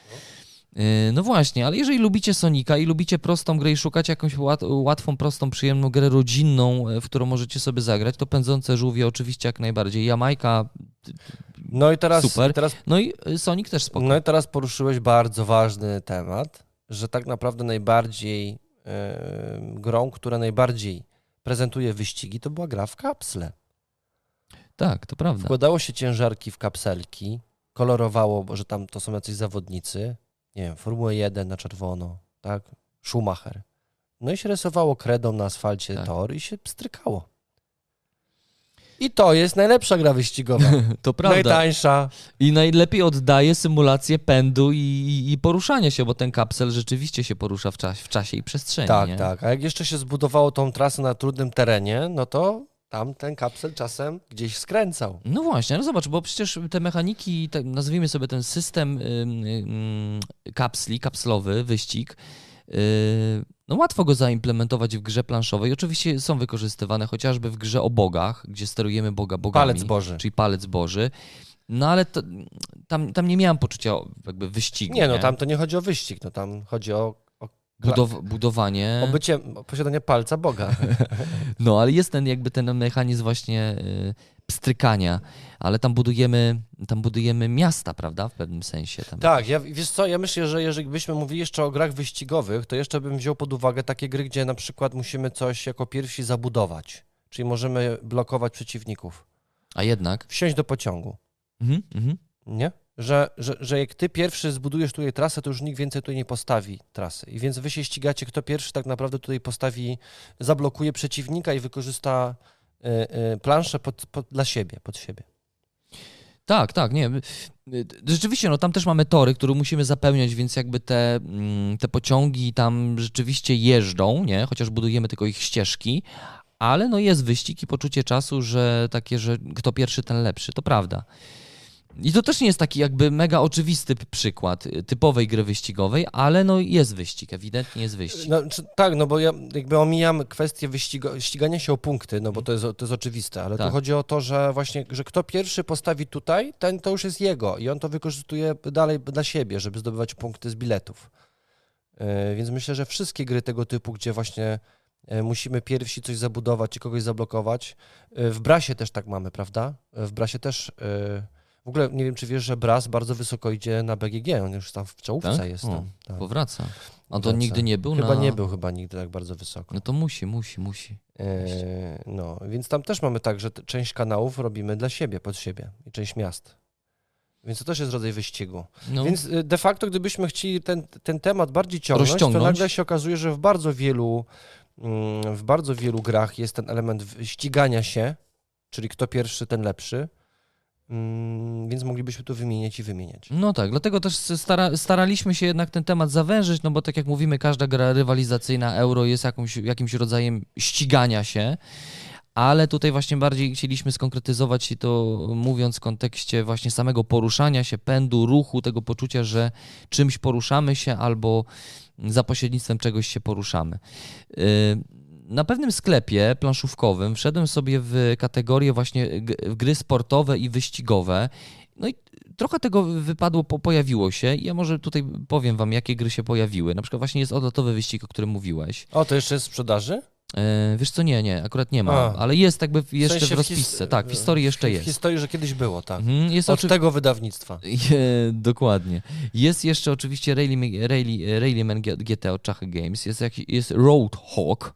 Yy, No właśnie, ale jeżeli lubicie Sonika i lubicie prostą grę i szukacie jakąś łat, łatwą, prostą, przyjemną grę rodzinną, e, w którą możecie sobie zagrać, to Pędzące Żółwie oczywiście jak najbardziej. Jamajka, No i teraz, Super. teraz no i y, Sonic też spoko. No i teraz poruszyłeś bardzo ważny temat, że tak naprawdę najbardziej e, grą, która najbardziej prezentuje wyścigi, to była gra w kapsle. Tak, to prawda. Wkładało się ciężarki w kapselki, kolorowało, bo że tam to są jacyś zawodnicy, nie wiem, Formuła 1 na czerwono, tak, Schumacher. No i się rysowało kredą na asfalcie Tak. tor i się pstrykało. I to jest najlepsza gra wyścigowa. To prawda. Najtańsza. I najlepiej oddaje symulację pędu i, i, i poruszania się, bo ten kapsel rzeczywiście się porusza w, czas, w czasie i przestrzeni. Tak, nie? tak. A jak jeszcze się zbudowało tą trasę na trudnym terenie, no to tam ten kapsel czasem gdzieś skręcał. No właśnie, no zobacz, bo przecież te mechaniki, tak nazwijmy sobie ten system kapsli, kapslowy, wyścig, no łatwo go zaimplementować w grze planszowej. Oczywiście są wykorzystywane chociażby w grze o bogach, gdzie sterujemy boga bogami. Palec Boży. Czyli palec Boży. No ale to, tam, tam nie miałem poczucia jakby wyścigu. Nie, no tam to nie chodzi o wyścig, no tam chodzi o, o, Budow- budowanie. o bycie, o posiadanie palca Boga. No, ale jest ten jakby ten mechanizm właśnie y, pstrykania, ale tam budujemy, tam budujemy miasta, prawda, w pewnym sensie. Tam. tak, ja, wiesz co, ja myślę, że jeżeli byśmy mówili jeszcze o grach wyścigowych, to jeszcze bym wziął pod uwagę takie gry, gdzie na przykład musimy coś jako pierwsi zabudować. Czyli możemy blokować przeciwników. A jednak. Wsiąść do pociągu. Mhm, mhm. Nie? Że, że, że jak ty pierwszy zbudujesz tutaj trasę, to już nikt więcej tutaj nie postawi trasy. I więc wy się ścigacie, kto pierwszy tak naprawdę tutaj postawi, zablokuje przeciwnika i wykorzysta planszę pod, pod, dla siebie, pod siebie. Tak, tak, nie. y, Rzeczywiście, no tam też mamy tory, które musimy zapełniać, więc jakby te, mm, te pociągi tam rzeczywiście jeżdżą, nie? Chociaż budujemy tylko ich ścieżki, ale no jest wyścig i poczucie czasu, że takie, że kto pierwszy, ten lepszy, to prawda. I to też nie jest taki jakby mega oczywisty przykład y, typowej gry wyścigowej, ale no jest wyścig, ewidentnie jest wyścig. No, tak, no bo ja jakby omijam kwestię ścigania się o punkty, no bo to jest, to jest oczywiste, ale Tak. tu chodzi o to, że właśnie, że kto pierwszy postawi tutaj, ten to już jest jego i on to wykorzystuje dalej dla siebie, żeby zdobywać punkty z biletów. Yy, Więc myślę, że wszystkie gry tego typu, gdzie właśnie e, musimy pierwsi coś zabudować czy kogoś zablokować, e, w Brasie też tak mamy, prawda? E, W Brasie też, e, w ogóle nie wiem, czy wiesz, że Bras bardzo wysoko idzie na BGG, on już tam w czołówce Tak? jest. O, Tam, tak. Powraca. A to nigdy nie był Chyba na... nie był chyba nigdy tak bardzo wysoko. No to musi, musi, musi. E, no, więc tam też mamy tak, że część kanałów robimy dla siebie, pod siebie i część miast. Więc to też jest rodzaj wyścigu. No, Więc y, de facto, gdybyśmy chcieli ten, ten temat bardziej ciągnąć, to nagle się okazuje, że w bardzo wielu mm, w bardzo wielu grach jest ten element ścigania się, czyli kto pierwszy, ten lepszy. Mm, Więc moglibyśmy tu wymieniać i wymieniać. No tak, dlatego też stara, staraliśmy się jednak ten temat zawężyć, no bo tak jak mówimy, każda gra rywalizacyjna euro jest jakąś, jakimś rodzajem ścigania się, ale tutaj właśnie bardziej chcieliśmy skonkretyzować i to mówiąc w kontekście właśnie samego poruszania się, pędu, ruchu, tego poczucia, że czymś poruszamy się albo za pośrednictwem czegoś się poruszamy. Yy, Na pewnym sklepie planszówkowym wszedłem sobie w kategorię właśnie gry sportowe i wyścigowe. No i trochę tego wypadło, po, pojawiło się. Ja może tutaj powiem wam, jakie gry się pojawiły. Na przykład właśnie jest odlotowy wyścig, o którym mówiłeś. O, to jeszcze jest w sprzedaży? E, wiesz co, nie, nie, akurat nie ma, A. ale jest jakby w- jeszcze sensie w rozpisce. Tak, w historii jeszcze w, W jest. historii, że kiedyś było, tak. Mhm, jest Od oczy... tego wydawnictwa. Je, dokładnie. Jest jeszcze oczywiście Rally, Rallyman G- GT od Czachy Games. Jest, jest Roadhog.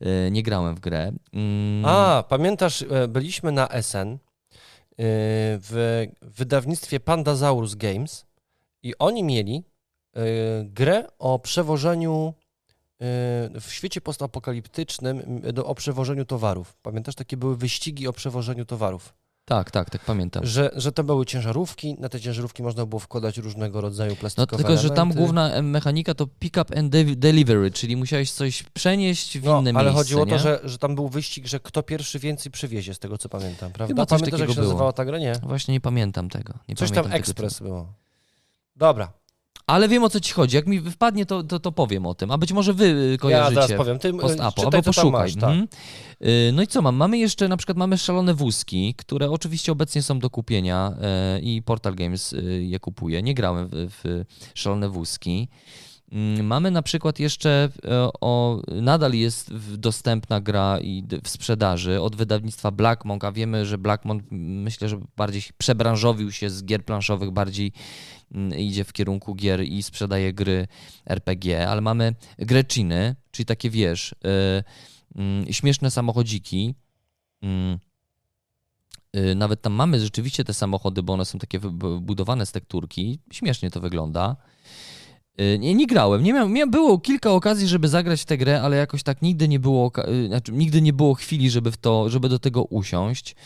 E, nie grałem w grę. Mm, A, pamiętasz, e, byliśmy na SN e, w wydawnictwie Pandasaurus Games i oni mieli e, grę o przewożeniu e, w świecie postapokaliptycznym o przewożeniu towarów. Pamiętasz, takie były wyścigi o przewożeniu towarów. Tak, tak, tak pamiętam. Że, że to były ciężarówki, na te ciężarówki można było wkładać różnego rodzaju No plastikowe tylko, że tam elementy. główna mechanika to pick up and de- delivery, czyli musiałeś coś przenieść w No, inne ale miejsce, chodziło o to, że, że tam był wyścig, że kto pierwszy więcej przywiezie, z tego co pamiętam, prawda? Chyba coś Pamiętasz, jak takiego się było. nazywała ta gra? Nie. Właśnie nie pamiętam tego. Nie Coś pamiętam tam ekspres było. Dobra. Ale wiem o co ci chodzi. Jak mi wpadnie, to, to, to powiem o tym. A być może wy y, kojarzycie. Ja zaraz powiem. Ty Post-apo, czytaj, albo poszukaj. masz, tak. Mhm. Y, No i co mam? Mamy jeszcze, na przykład mamy szalone wózki, które oczywiście obecnie są do kupienia y, i Portal Games y, je kupuje. Nie grałem w, w szalone wózki. Mm, Mamy na przykład jeszcze o, nadal jest dostępna gra i w sprzedaży od wydawnictwa Blackmonk, a wiemy, że Blackmonk m, myślę, że bardziej przebranżowił się z gier planszowych, bardziej idzie w kierunku gier i sprzedaje gry RPG, ale mamy Greciny, czyli takie wiesz, y, mm, śmieszne samochodziki. Mm, y, Nawet tam mamy rzeczywiście te samochody, bo one są takie budowane z tekturki. Śmiesznie to wygląda. Y, Nie, nie grałem. Nie miałem, miałem, było kilka okazji, żeby zagrać w tę grę, ale jakoś tak nigdy nie było, znaczy, nigdy nie było chwili, żeby, w to, żeby do tego usiąść.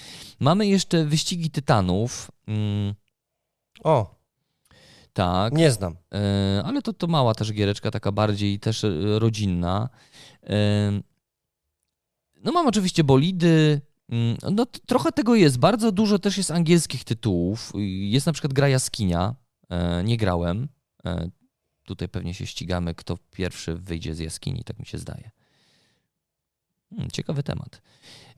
Mamy jeszcze wyścigi tytanów. Mm, O, tak. nie znam. E, ale to, to mała też giereczka, taka bardziej też e, rodzinna. E, No mam oczywiście bolidy, mm, no trochę tego jest, bardzo dużo też jest angielskich tytułów. Jest na przykład gra Jaskinia, E, nie grałem. Tutaj pewnie się ścigamy, kto pierwszy wyjdzie z jaskini, tak mi się zdaje. Hmm, ciekawy temat.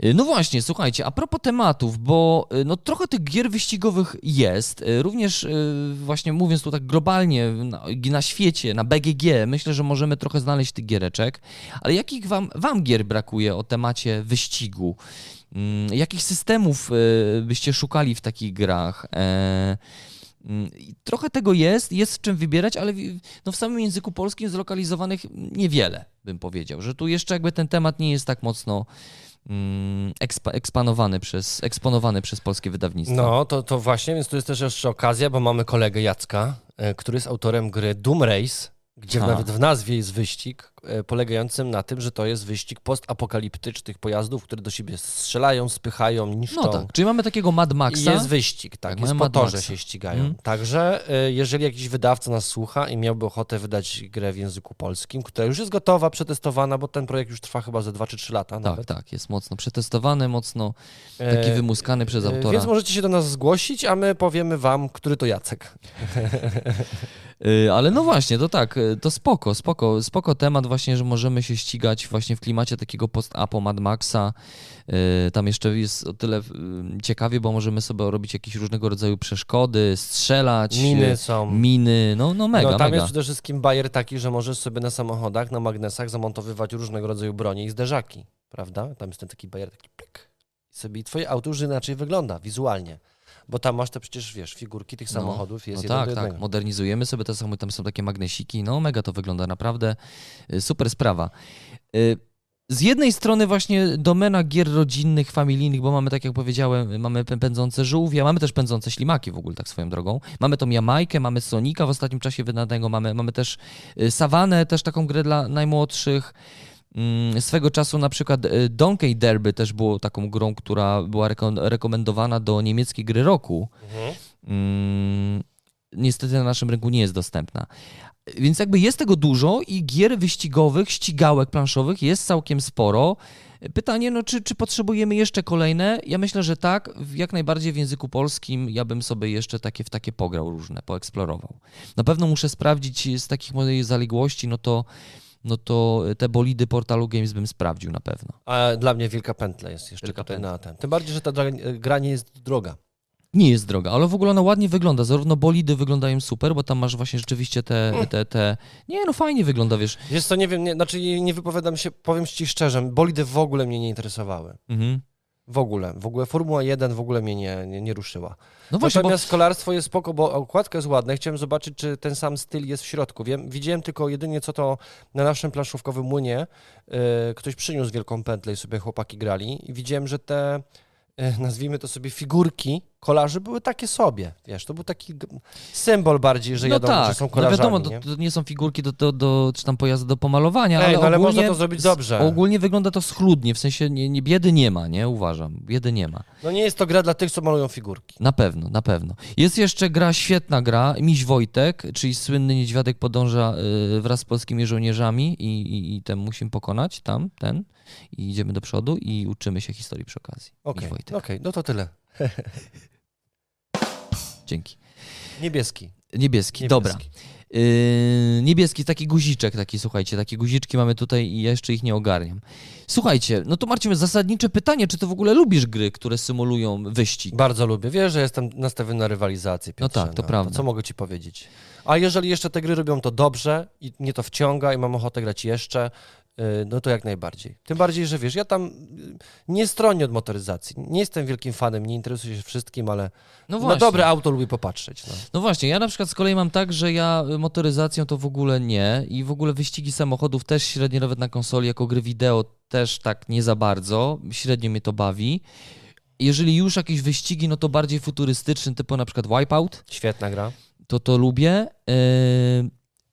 Y, No właśnie, słuchajcie, a propos tematów, bo y, no, trochę tych gier wyścigowych jest, y, również właśnie mówiąc tu tak globalnie, na, na świecie, na BGG, myślę, że możemy trochę znaleźć tych giereczek, ale jakich wam, wam gier brakuje o temacie wyścigu? Mm, Jakich systemów byście szukali w takich grach? E, Trochę tego jest, jest czym wybierać, ale w- no w samym języku polskim zlokalizowanych niewiele, bym powiedział, że tu jeszcze jakby ten temat nie jest tak mocno mm, ekspa, ekspanowany przez, eksponowany przez polskie wydawnictwo. No, to, to właśnie, więc tu jest też jeszcze okazja, bo mamy kolegę Jacka, e, który jest autorem gry Doom Race, gdzie nawet w nazwie jest wyścig, polegającym na tym, że to jest wyścig postapokaliptycznych pojazdów, które do siebie strzelają, spychają, niszczą. No tak, czyli mamy takiego Mad I Maxa. jest wyścig, tak, Tak, jest po się ścigają. Mhm. Także e, jeżeli jakiś wydawca nas słucha i miałby ochotę wydać grę w języku polskim, która już jest gotowa, przetestowana, bo ten projekt już trwa chyba ze 2 czy 3 lata tak, nawet. tak, jest mocno przetestowany, mocno taki E, wymuskany przez e, autora. Więc możecie się do nas zgłosić, a my powiemy wam, który to Jacek. Ale no właśnie, to tak, to spoko, spoko, spoko temat właśnie, że możemy się ścigać właśnie w klimacie takiego post-apo Mad Maxa. Y, Tam jeszcze jest o tyle y, ciekawie, bo możemy sobie robić jakieś różnego rodzaju przeszkody, strzelać. Miny y, są. Miny, no, no mega, no, tam mega. jest przede wszystkim bajer taki, że możesz sobie na samochodach, na magnesach zamontowywać różnego rodzaju bronie i zderzaki, prawda? Tam jest ten taki bajer, taki plik. I sobie twoje auto już inaczej wygląda wizualnie. Bo tam masz te przecież, wiesz, figurki tych No, samochodów, jest no jeden tak, tak, modernizujemy sobie te samochody, tam są takie magnesiki, no mega to wygląda, naprawdę y, super sprawa. Y, Z jednej strony właśnie domena gier rodzinnych, familijnych, bo mamy, tak jak powiedziałem, mamy pę- pędzące żółwie, mamy też pędzące ślimaki w ogóle, tak swoją drogą. Mamy tą Jamajkę, mamy Sonika w ostatnim czasie wydanego, mamy, mamy też y, Savanę, też taką grę dla najmłodszych. Mm, Swego czasu na przykład y, Donkey Derby też było taką grą, która była reko- rekomendowana do niemieckiej gry roku. Mhm. Mm, niestety na naszym rynku nie jest dostępna. Więc jakby jest tego dużo i gier wyścigowych, ścigałek planszowych jest całkiem sporo. Pytanie, no czy, czy potrzebujemy jeszcze kolejne? Ja myślę, że tak. Jak najbardziej w języku polskim ja bym sobie jeszcze takie w takie pograł różne, poeksplorował. Na pewno muszę sprawdzić z takich mojej zaległości, no to, no to te bolidy portalu Games bym sprawdził na pewno. A dla mnie wielka pętla jest jeszcze Wielka tutaj pętla. na ten. Tym bardziej, że ta gra nie jest droga. Nie jest droga, ale w ogóle ona ładnie wygląda. Zarówno bolidy wyglądają super, bo tam masz właśnie rzeczywiście te, te, te... Nie, no fajnie wygląda, wiesz. Wiesz co, nie wiem, nie, znaczy nie nie wypowiadam się, powiem ci szczerze, bolidy w ogóle mnie nie interesowały. Mhm. W ogóle. W ogóle Formuła 1 w ogóle mnie nie, nie, nie ruszyła. No właśnie, bo... Natomiast kolarstwo jest spoko, bo okładka jest ładna. Chciałem zobaczyć, czy ten sam styl jest w środku. Wiem, widziałem tylko jedynie, co to na naszym planszówkowym młynie yy, ktoś przyniósł wielką pętlę i sobie chłopaki grali. I widziałem, że te, nazwijmy to sobie, figurki kolarzy były takie sobie. Wiesz, to był taki symbol bardziej, że no jadą, tak, że są no kolarzami. wiadomo, nie? to, to nie są figurki do, do, do, czy tam pojazdy do pomalowania, Ej, ale, no ale ogólnie, można to zrobić dobrze. Ogólnie wygląda to schludnie, w sensie nie, nie, biedy nie ma, nie? Uważam, biedy nie ma. No nie jest to gra dla tych, co malują figurki. Na pewno, na pewno. Jest jeszcze gra, świetna gra, Miś Wojtek, czyli słynny niedźwiadek podąża y, wraz z polskimi żołnierzami i, i, i ten musimy pokonać, tam, ten, i idziemy do przodu i uczymy się historii przy okazji. Okej, Wojtek. okej, no to tyle. Dzięki. Niebieski. Niebieski, dobra. Niebieski. Yy, niebieski, taki guziczek, taki, słuchajcie, takie guziczki mamy tutaj i ja jeszcze ich nie ogarniam. Słuchajcie, no to Marcin, zasadnicze pytanie, czy ty w ogóle lubisz gry, które symulują wyścig? Bardzo lubię. Wiesz, że jestem nastawiony na rywalizację, Piotrze, No tak, to prawda. co mogę ci powiedzieć? A jeżeli jeszcze te gry robią to dobrze i mnie to wciąga i mam ochotę grać jeszcze, no to jak najbardziej. Tym bardziej, że wiesz, ja tam yy, nie stronię od motoryzacji. Nie jestem wielkim fanem, nie interesuję się wszystkim, ale No na właśnie. dobre auto lubię popatrzeć. No. No właśnie, ja na przykład z kolei mam tak, że ja motoryzacją to w ogóle nie i w ogóle wyścigi samochodów też średnio nawet na konsoli, jako gry wideo też tak nie za bardzo, średnio mnie to bawi. Jeżeli już jakieś wyścigi, no to bardziej futurystyczny, typu na przykład Wipeout, Świetna gra. to to lubię. Yy,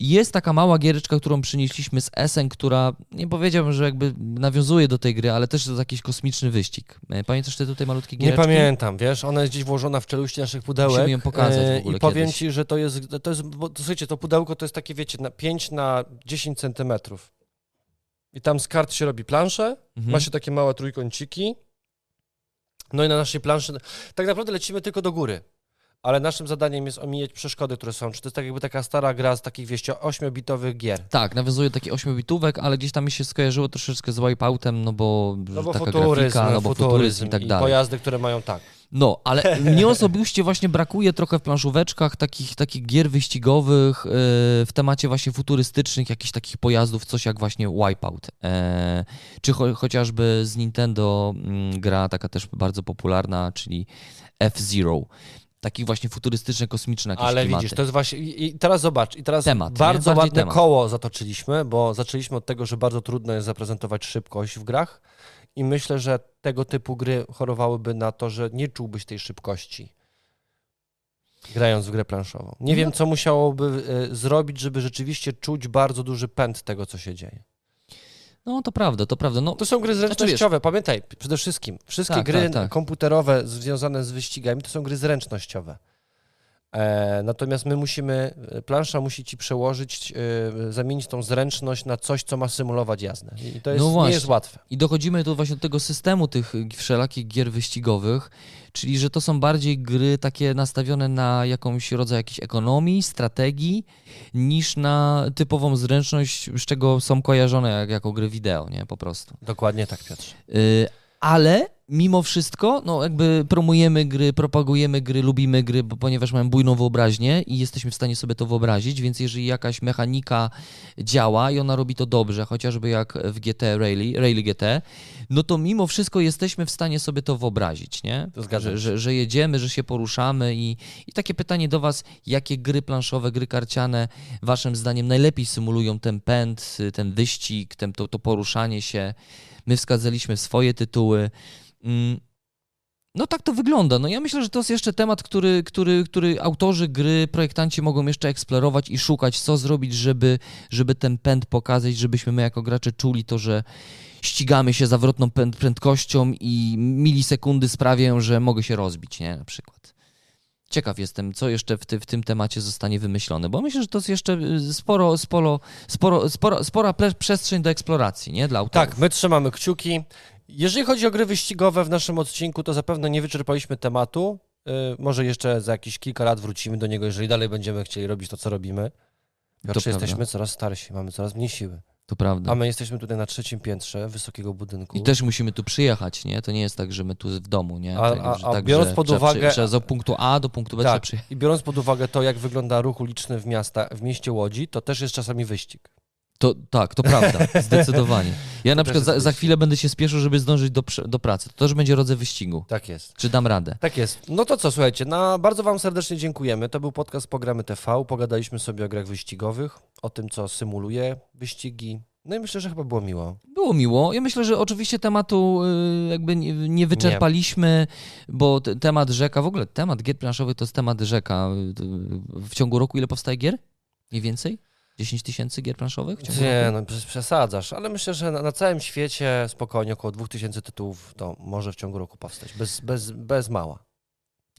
Jest taka mała giereczka, którą przynieśliśmy z Essen, która nie powiedziałbym, że jakby nawiązuje do tej gry, ale też to jest jakiś kosmiczny wyścig. Yy, Pamiętasz te tutaj malutkie Nie giereczki? pamiętam, wiesz, ona jest gdzieś włożona w czeluści naszych pudełek. Musimy ją pokazać e, I powiem kiedyś. ci, że to jest, to jest, bo, to, słuchajcie, to pudełko to jest takie, wiecie, na 5 na 10 centymetrów. I tam z kart się robi planszę, Mhm. ma się takie małe trójkąciki. No i na naszej planszy, tak naprawdę lecimy tylko do góry. Ale naszym zadaniem jest omijać przeszkody, które są. Czy to jest tak jakby taka stara gra z takich, wieście, 8-bitowych gier. Tak, nawiązuje do takich 8-bitówek, ale gdzieś tam mi się skojarzyło troszeczkę z Wipeoutem, no bo, No bo taka futuryzm, grafika, no bo futuryzm i tak dalej. pojazdy, które mają tak. No, ale mnie osobiście właśnie brakuje trochę w planszóweczkach takich, takich gier wyścigowych yy, w temacie właśnie futurystycznych, jakichś takich pojazdów, coś jak właśnie Wipeout. E, czy cho chociażby z Nintendo mm, gra taka też bardzo popularna, czyli F-Zero. Takich właśnie futurystycznych, kosmicznych Ale klimaty. widzisz, to jest właśnie. I, teraz zobacz, i teraz Temat, bardzo ładne temat. koło zatoczyliśmy, bo zaczęliśmy od tego, że bardzo trudno jest zaprezentować szybkość w grach. I myślę, że tego typu gry chorowałyby na to, że nie czułbyś tej szybkości. Grając w grę planszową. Nie No. wiem, co musiałoby e, zrobić, żeby rzeczywiście czuć bardzo duży pęd tego, co się dzieje. No to prawda, to prawda. No, To są gry Znaczy, zręcznościowe. Pamiętaj, przede wszystkim, wszystkie Tak, gry tak, tak. komputerowe związane z wyścigami to są gry zręcznościowe. E, natomiast my musimy, e, plansza musi ci przełożyć, e, zamienić tą zręczność na coś, co ma symulować jazdę. I to jest, No nie jest łatwe. I dochodzimy tu właśnie do tego systemu tych wszelakich gier wyścigowych, czyli że to są bardziej gry takie nastawione na jakąś rodzaj jakiejś ekonomii, strategii, niż na typową zręczność, z czego są kojarzone jak, jako gry wideo, nie? Po prostu. Dokładnie tak, Piotrze. Y, ale mimo wszystko, no jakby promujemy gry, propagujemy gry, lubimy gry, bo, ponieważ mamy bujną wyobraźnię i jesteśmy w stanie sobie to wyobrazić, więc jeżeli jakaś mechanika działa i ona robi to dobrze, chociażby jak w GT Rally, Rally GT, no to mimo wszystko jesteśmy w stanie sobie to wyobrazić, nie? To że, że, że jedziemy, że się poruszamy i, i takie pytanie do Was, jakie gry planszowe, gry karciane Waszym zdaniem najlepiej symulują ten pęd, ten wyścig, ten, to, to poruszanie się? My wskazaliśmy swoje tytuły. Mm, No tak to wygląda. No ja myślę, że to jest jeszcze temat, który, który, który autorzy gry, projektanci mogą jeszcze eksplorować i szukać, co zrobić, żeby, żeby ten pęd pokazać, żebyśmy my jako gracze czuli to, że ścigamy się zawrotną prędkością i milisekundy sprawiają, że mogę się rozbić, nie? Na przykład. Ciekaw jestem, co jeszcze w, ty, w tym temacie zostanie wymyślone, bo myślę, że to jest jeszcze y, sporo, sporo, sporo, spora przestrzeń do eksploracji, nie? Dla autorów. Tak, my trzymamy kciuki. Jeżeli chodzi o gry wyścigowe w naszym odcinku, to zapewne nie wyczerpaliśmy tematu. Y, może jeszcze za jakieś kilka lat wrócimy do niego, jeżeli dalej będziemy chcieli robić to, co robimy. Prawda. jesteśmy coraz starsi, mamy coraz mniej siły. To prawda. A my jesteśmy tutaj na trzecim piętrze wysokiego budynku. I też musimy tu przyjechać, nie? To nie jest tak, że my tu w domu, nie? A- tak, a- a tak, biorąc pod trzeba uwagę- trzeba z punktu A do punktu B trzeba Tak, przyjechać. i biorąc pod uwagę to, jak wygląda ruch uliczny w, miasta, w mieście Łodzi, to też jest czasami wyścig. To, tak, to prawda, zdecydowanie. Ja na też przykład za, za chwilę będę się spieszył, żeby zdążyć do, do pracy. To też będzie rodzaj wyścigu. Tak jest. Czy dam radę? Tak jest. No to co, słuchajcie, no, bardzo Wam serdecznie dziękujemy. To był podcast Programy TV. Pogadaliśmy sobie o grach wyścigowych, o tym, co symuluje wyścigi. No i myślę, że chyba było miło. Było miło. Ja myślę, że oczywiście tematu y, jakby nie, nie wyczerpaliśmy, bo te- temat rzeka, w ogóle temat gier planszowych to jest temat rzeka. Y, W ciągu roku ile powstaje gier? Mniej więcej? 10 tysięcy gier planszowych? Nie, roku? no przes- przesadzasz, ale myślę, że na, na całym świecie spokojnie około 2000 tytułów to może w ciągu roku powstać, bez, bez, bez mała.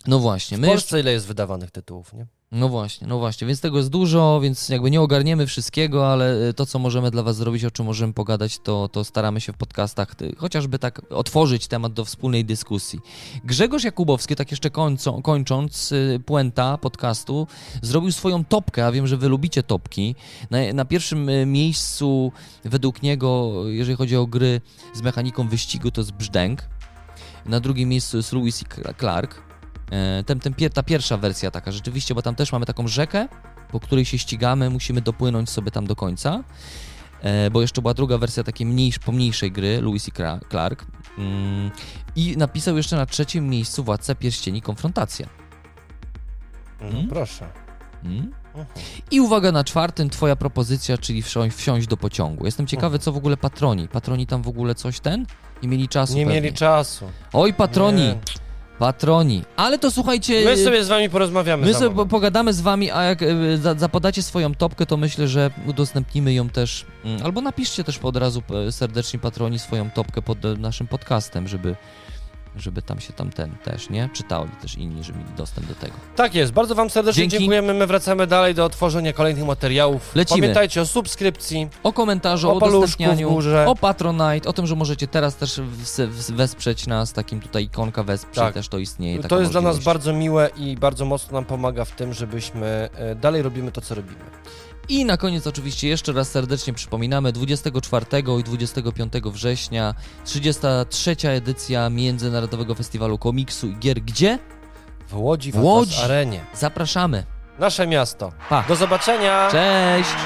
no właśnie. W My Polsce ile jest wydawanych tytułów, nie? No właśnie, no właśnie, więc tego jest dużo, więc jakby nie ogarniemy wszystkiego, ale y, to, co możemy dla Was zrobić, o czym możemy pogadać, to, to staramy się w podcastach y, chociażby tak otworzyć temat do wspólnej dyskusji. Grzegorz Jakubowski, tak jeszcze kończą, kończąc, y, puenta podcastu, zrobił swoją topkę, a wiem, że Wy lubicie topki. Na, na pierwszym miejscu według niego, jeżeli chodzi o gry z mechaniką wyścigu, to jest Brzdęk. Na drugim miejscu jest Lewis i Clark. E, Ten, ten, ta pierwsza wersja taka rzeczywiście, bo tam też mamy taką rzekę, po której się ścigamy, musimy dopłynąć sobie tam do końca. E, Bo jeszcze była druga wersja takiej mniejsz, pomniejszej gry, Lewis i Clark. Mm, I napisał jeszcze na trzecim miejscu Władca Pierścieni Konfrontacja. No Mm. proszę. Mm. Mhm. I uwaga na czwartym, twoja propozycja, czyli wsiąść, wsiąść do pociągu. Jestem ciekawy, co w ogóle patroni. Patroni tam w ogóle coś ten? Nie mieli czasu Nie pewnie. mieli czasu. Oj, patroni, Nie. Patroni. Ale to słuchajcie... My sobie z wami porozmawiamy. My sobie moment. pogadamy z wami, a jak za- zapodacie swoją topkę, to myślę, że udostępnimy ją też, mm, albo napiszcie też od razu e, serdecznie patroni swoją topkę pod e, naszym podcastem, żeby, żeby tam się tam ten też, nie? Czytali też inni, żeby mieli dostęp do tego. Tak jest, bardzo wam serdecznie Dzięki. dziękujemy. My wracamy dalej do tworzenia kolejnych materiałów. Lecimy. Pamiętajcie o subskrypcji. O komentarzu, O o, udostępnianiu, o Patronite, o tym, że możecie teraz też wesprzeć nas, takim tutaj ikonka wesprzyj, Tak. też to istnieje. To jest dla nas możliwość. bardzo miłe i bardzo mocno nam pomaga w tym, żebyśmy e, dalej robimy to, co robimy. I na koniec oczywiście jeszcze raz serdecznie przypominamy 24 i 25 września 33. edycja Międzynarodowego Festiwalu Komiksu i Gier. Gdzie? W Łodzi, w W Łodzi. Arenie. Zapraszamy. Nasze miasto. Pa. Do zobaczenia! Cześć!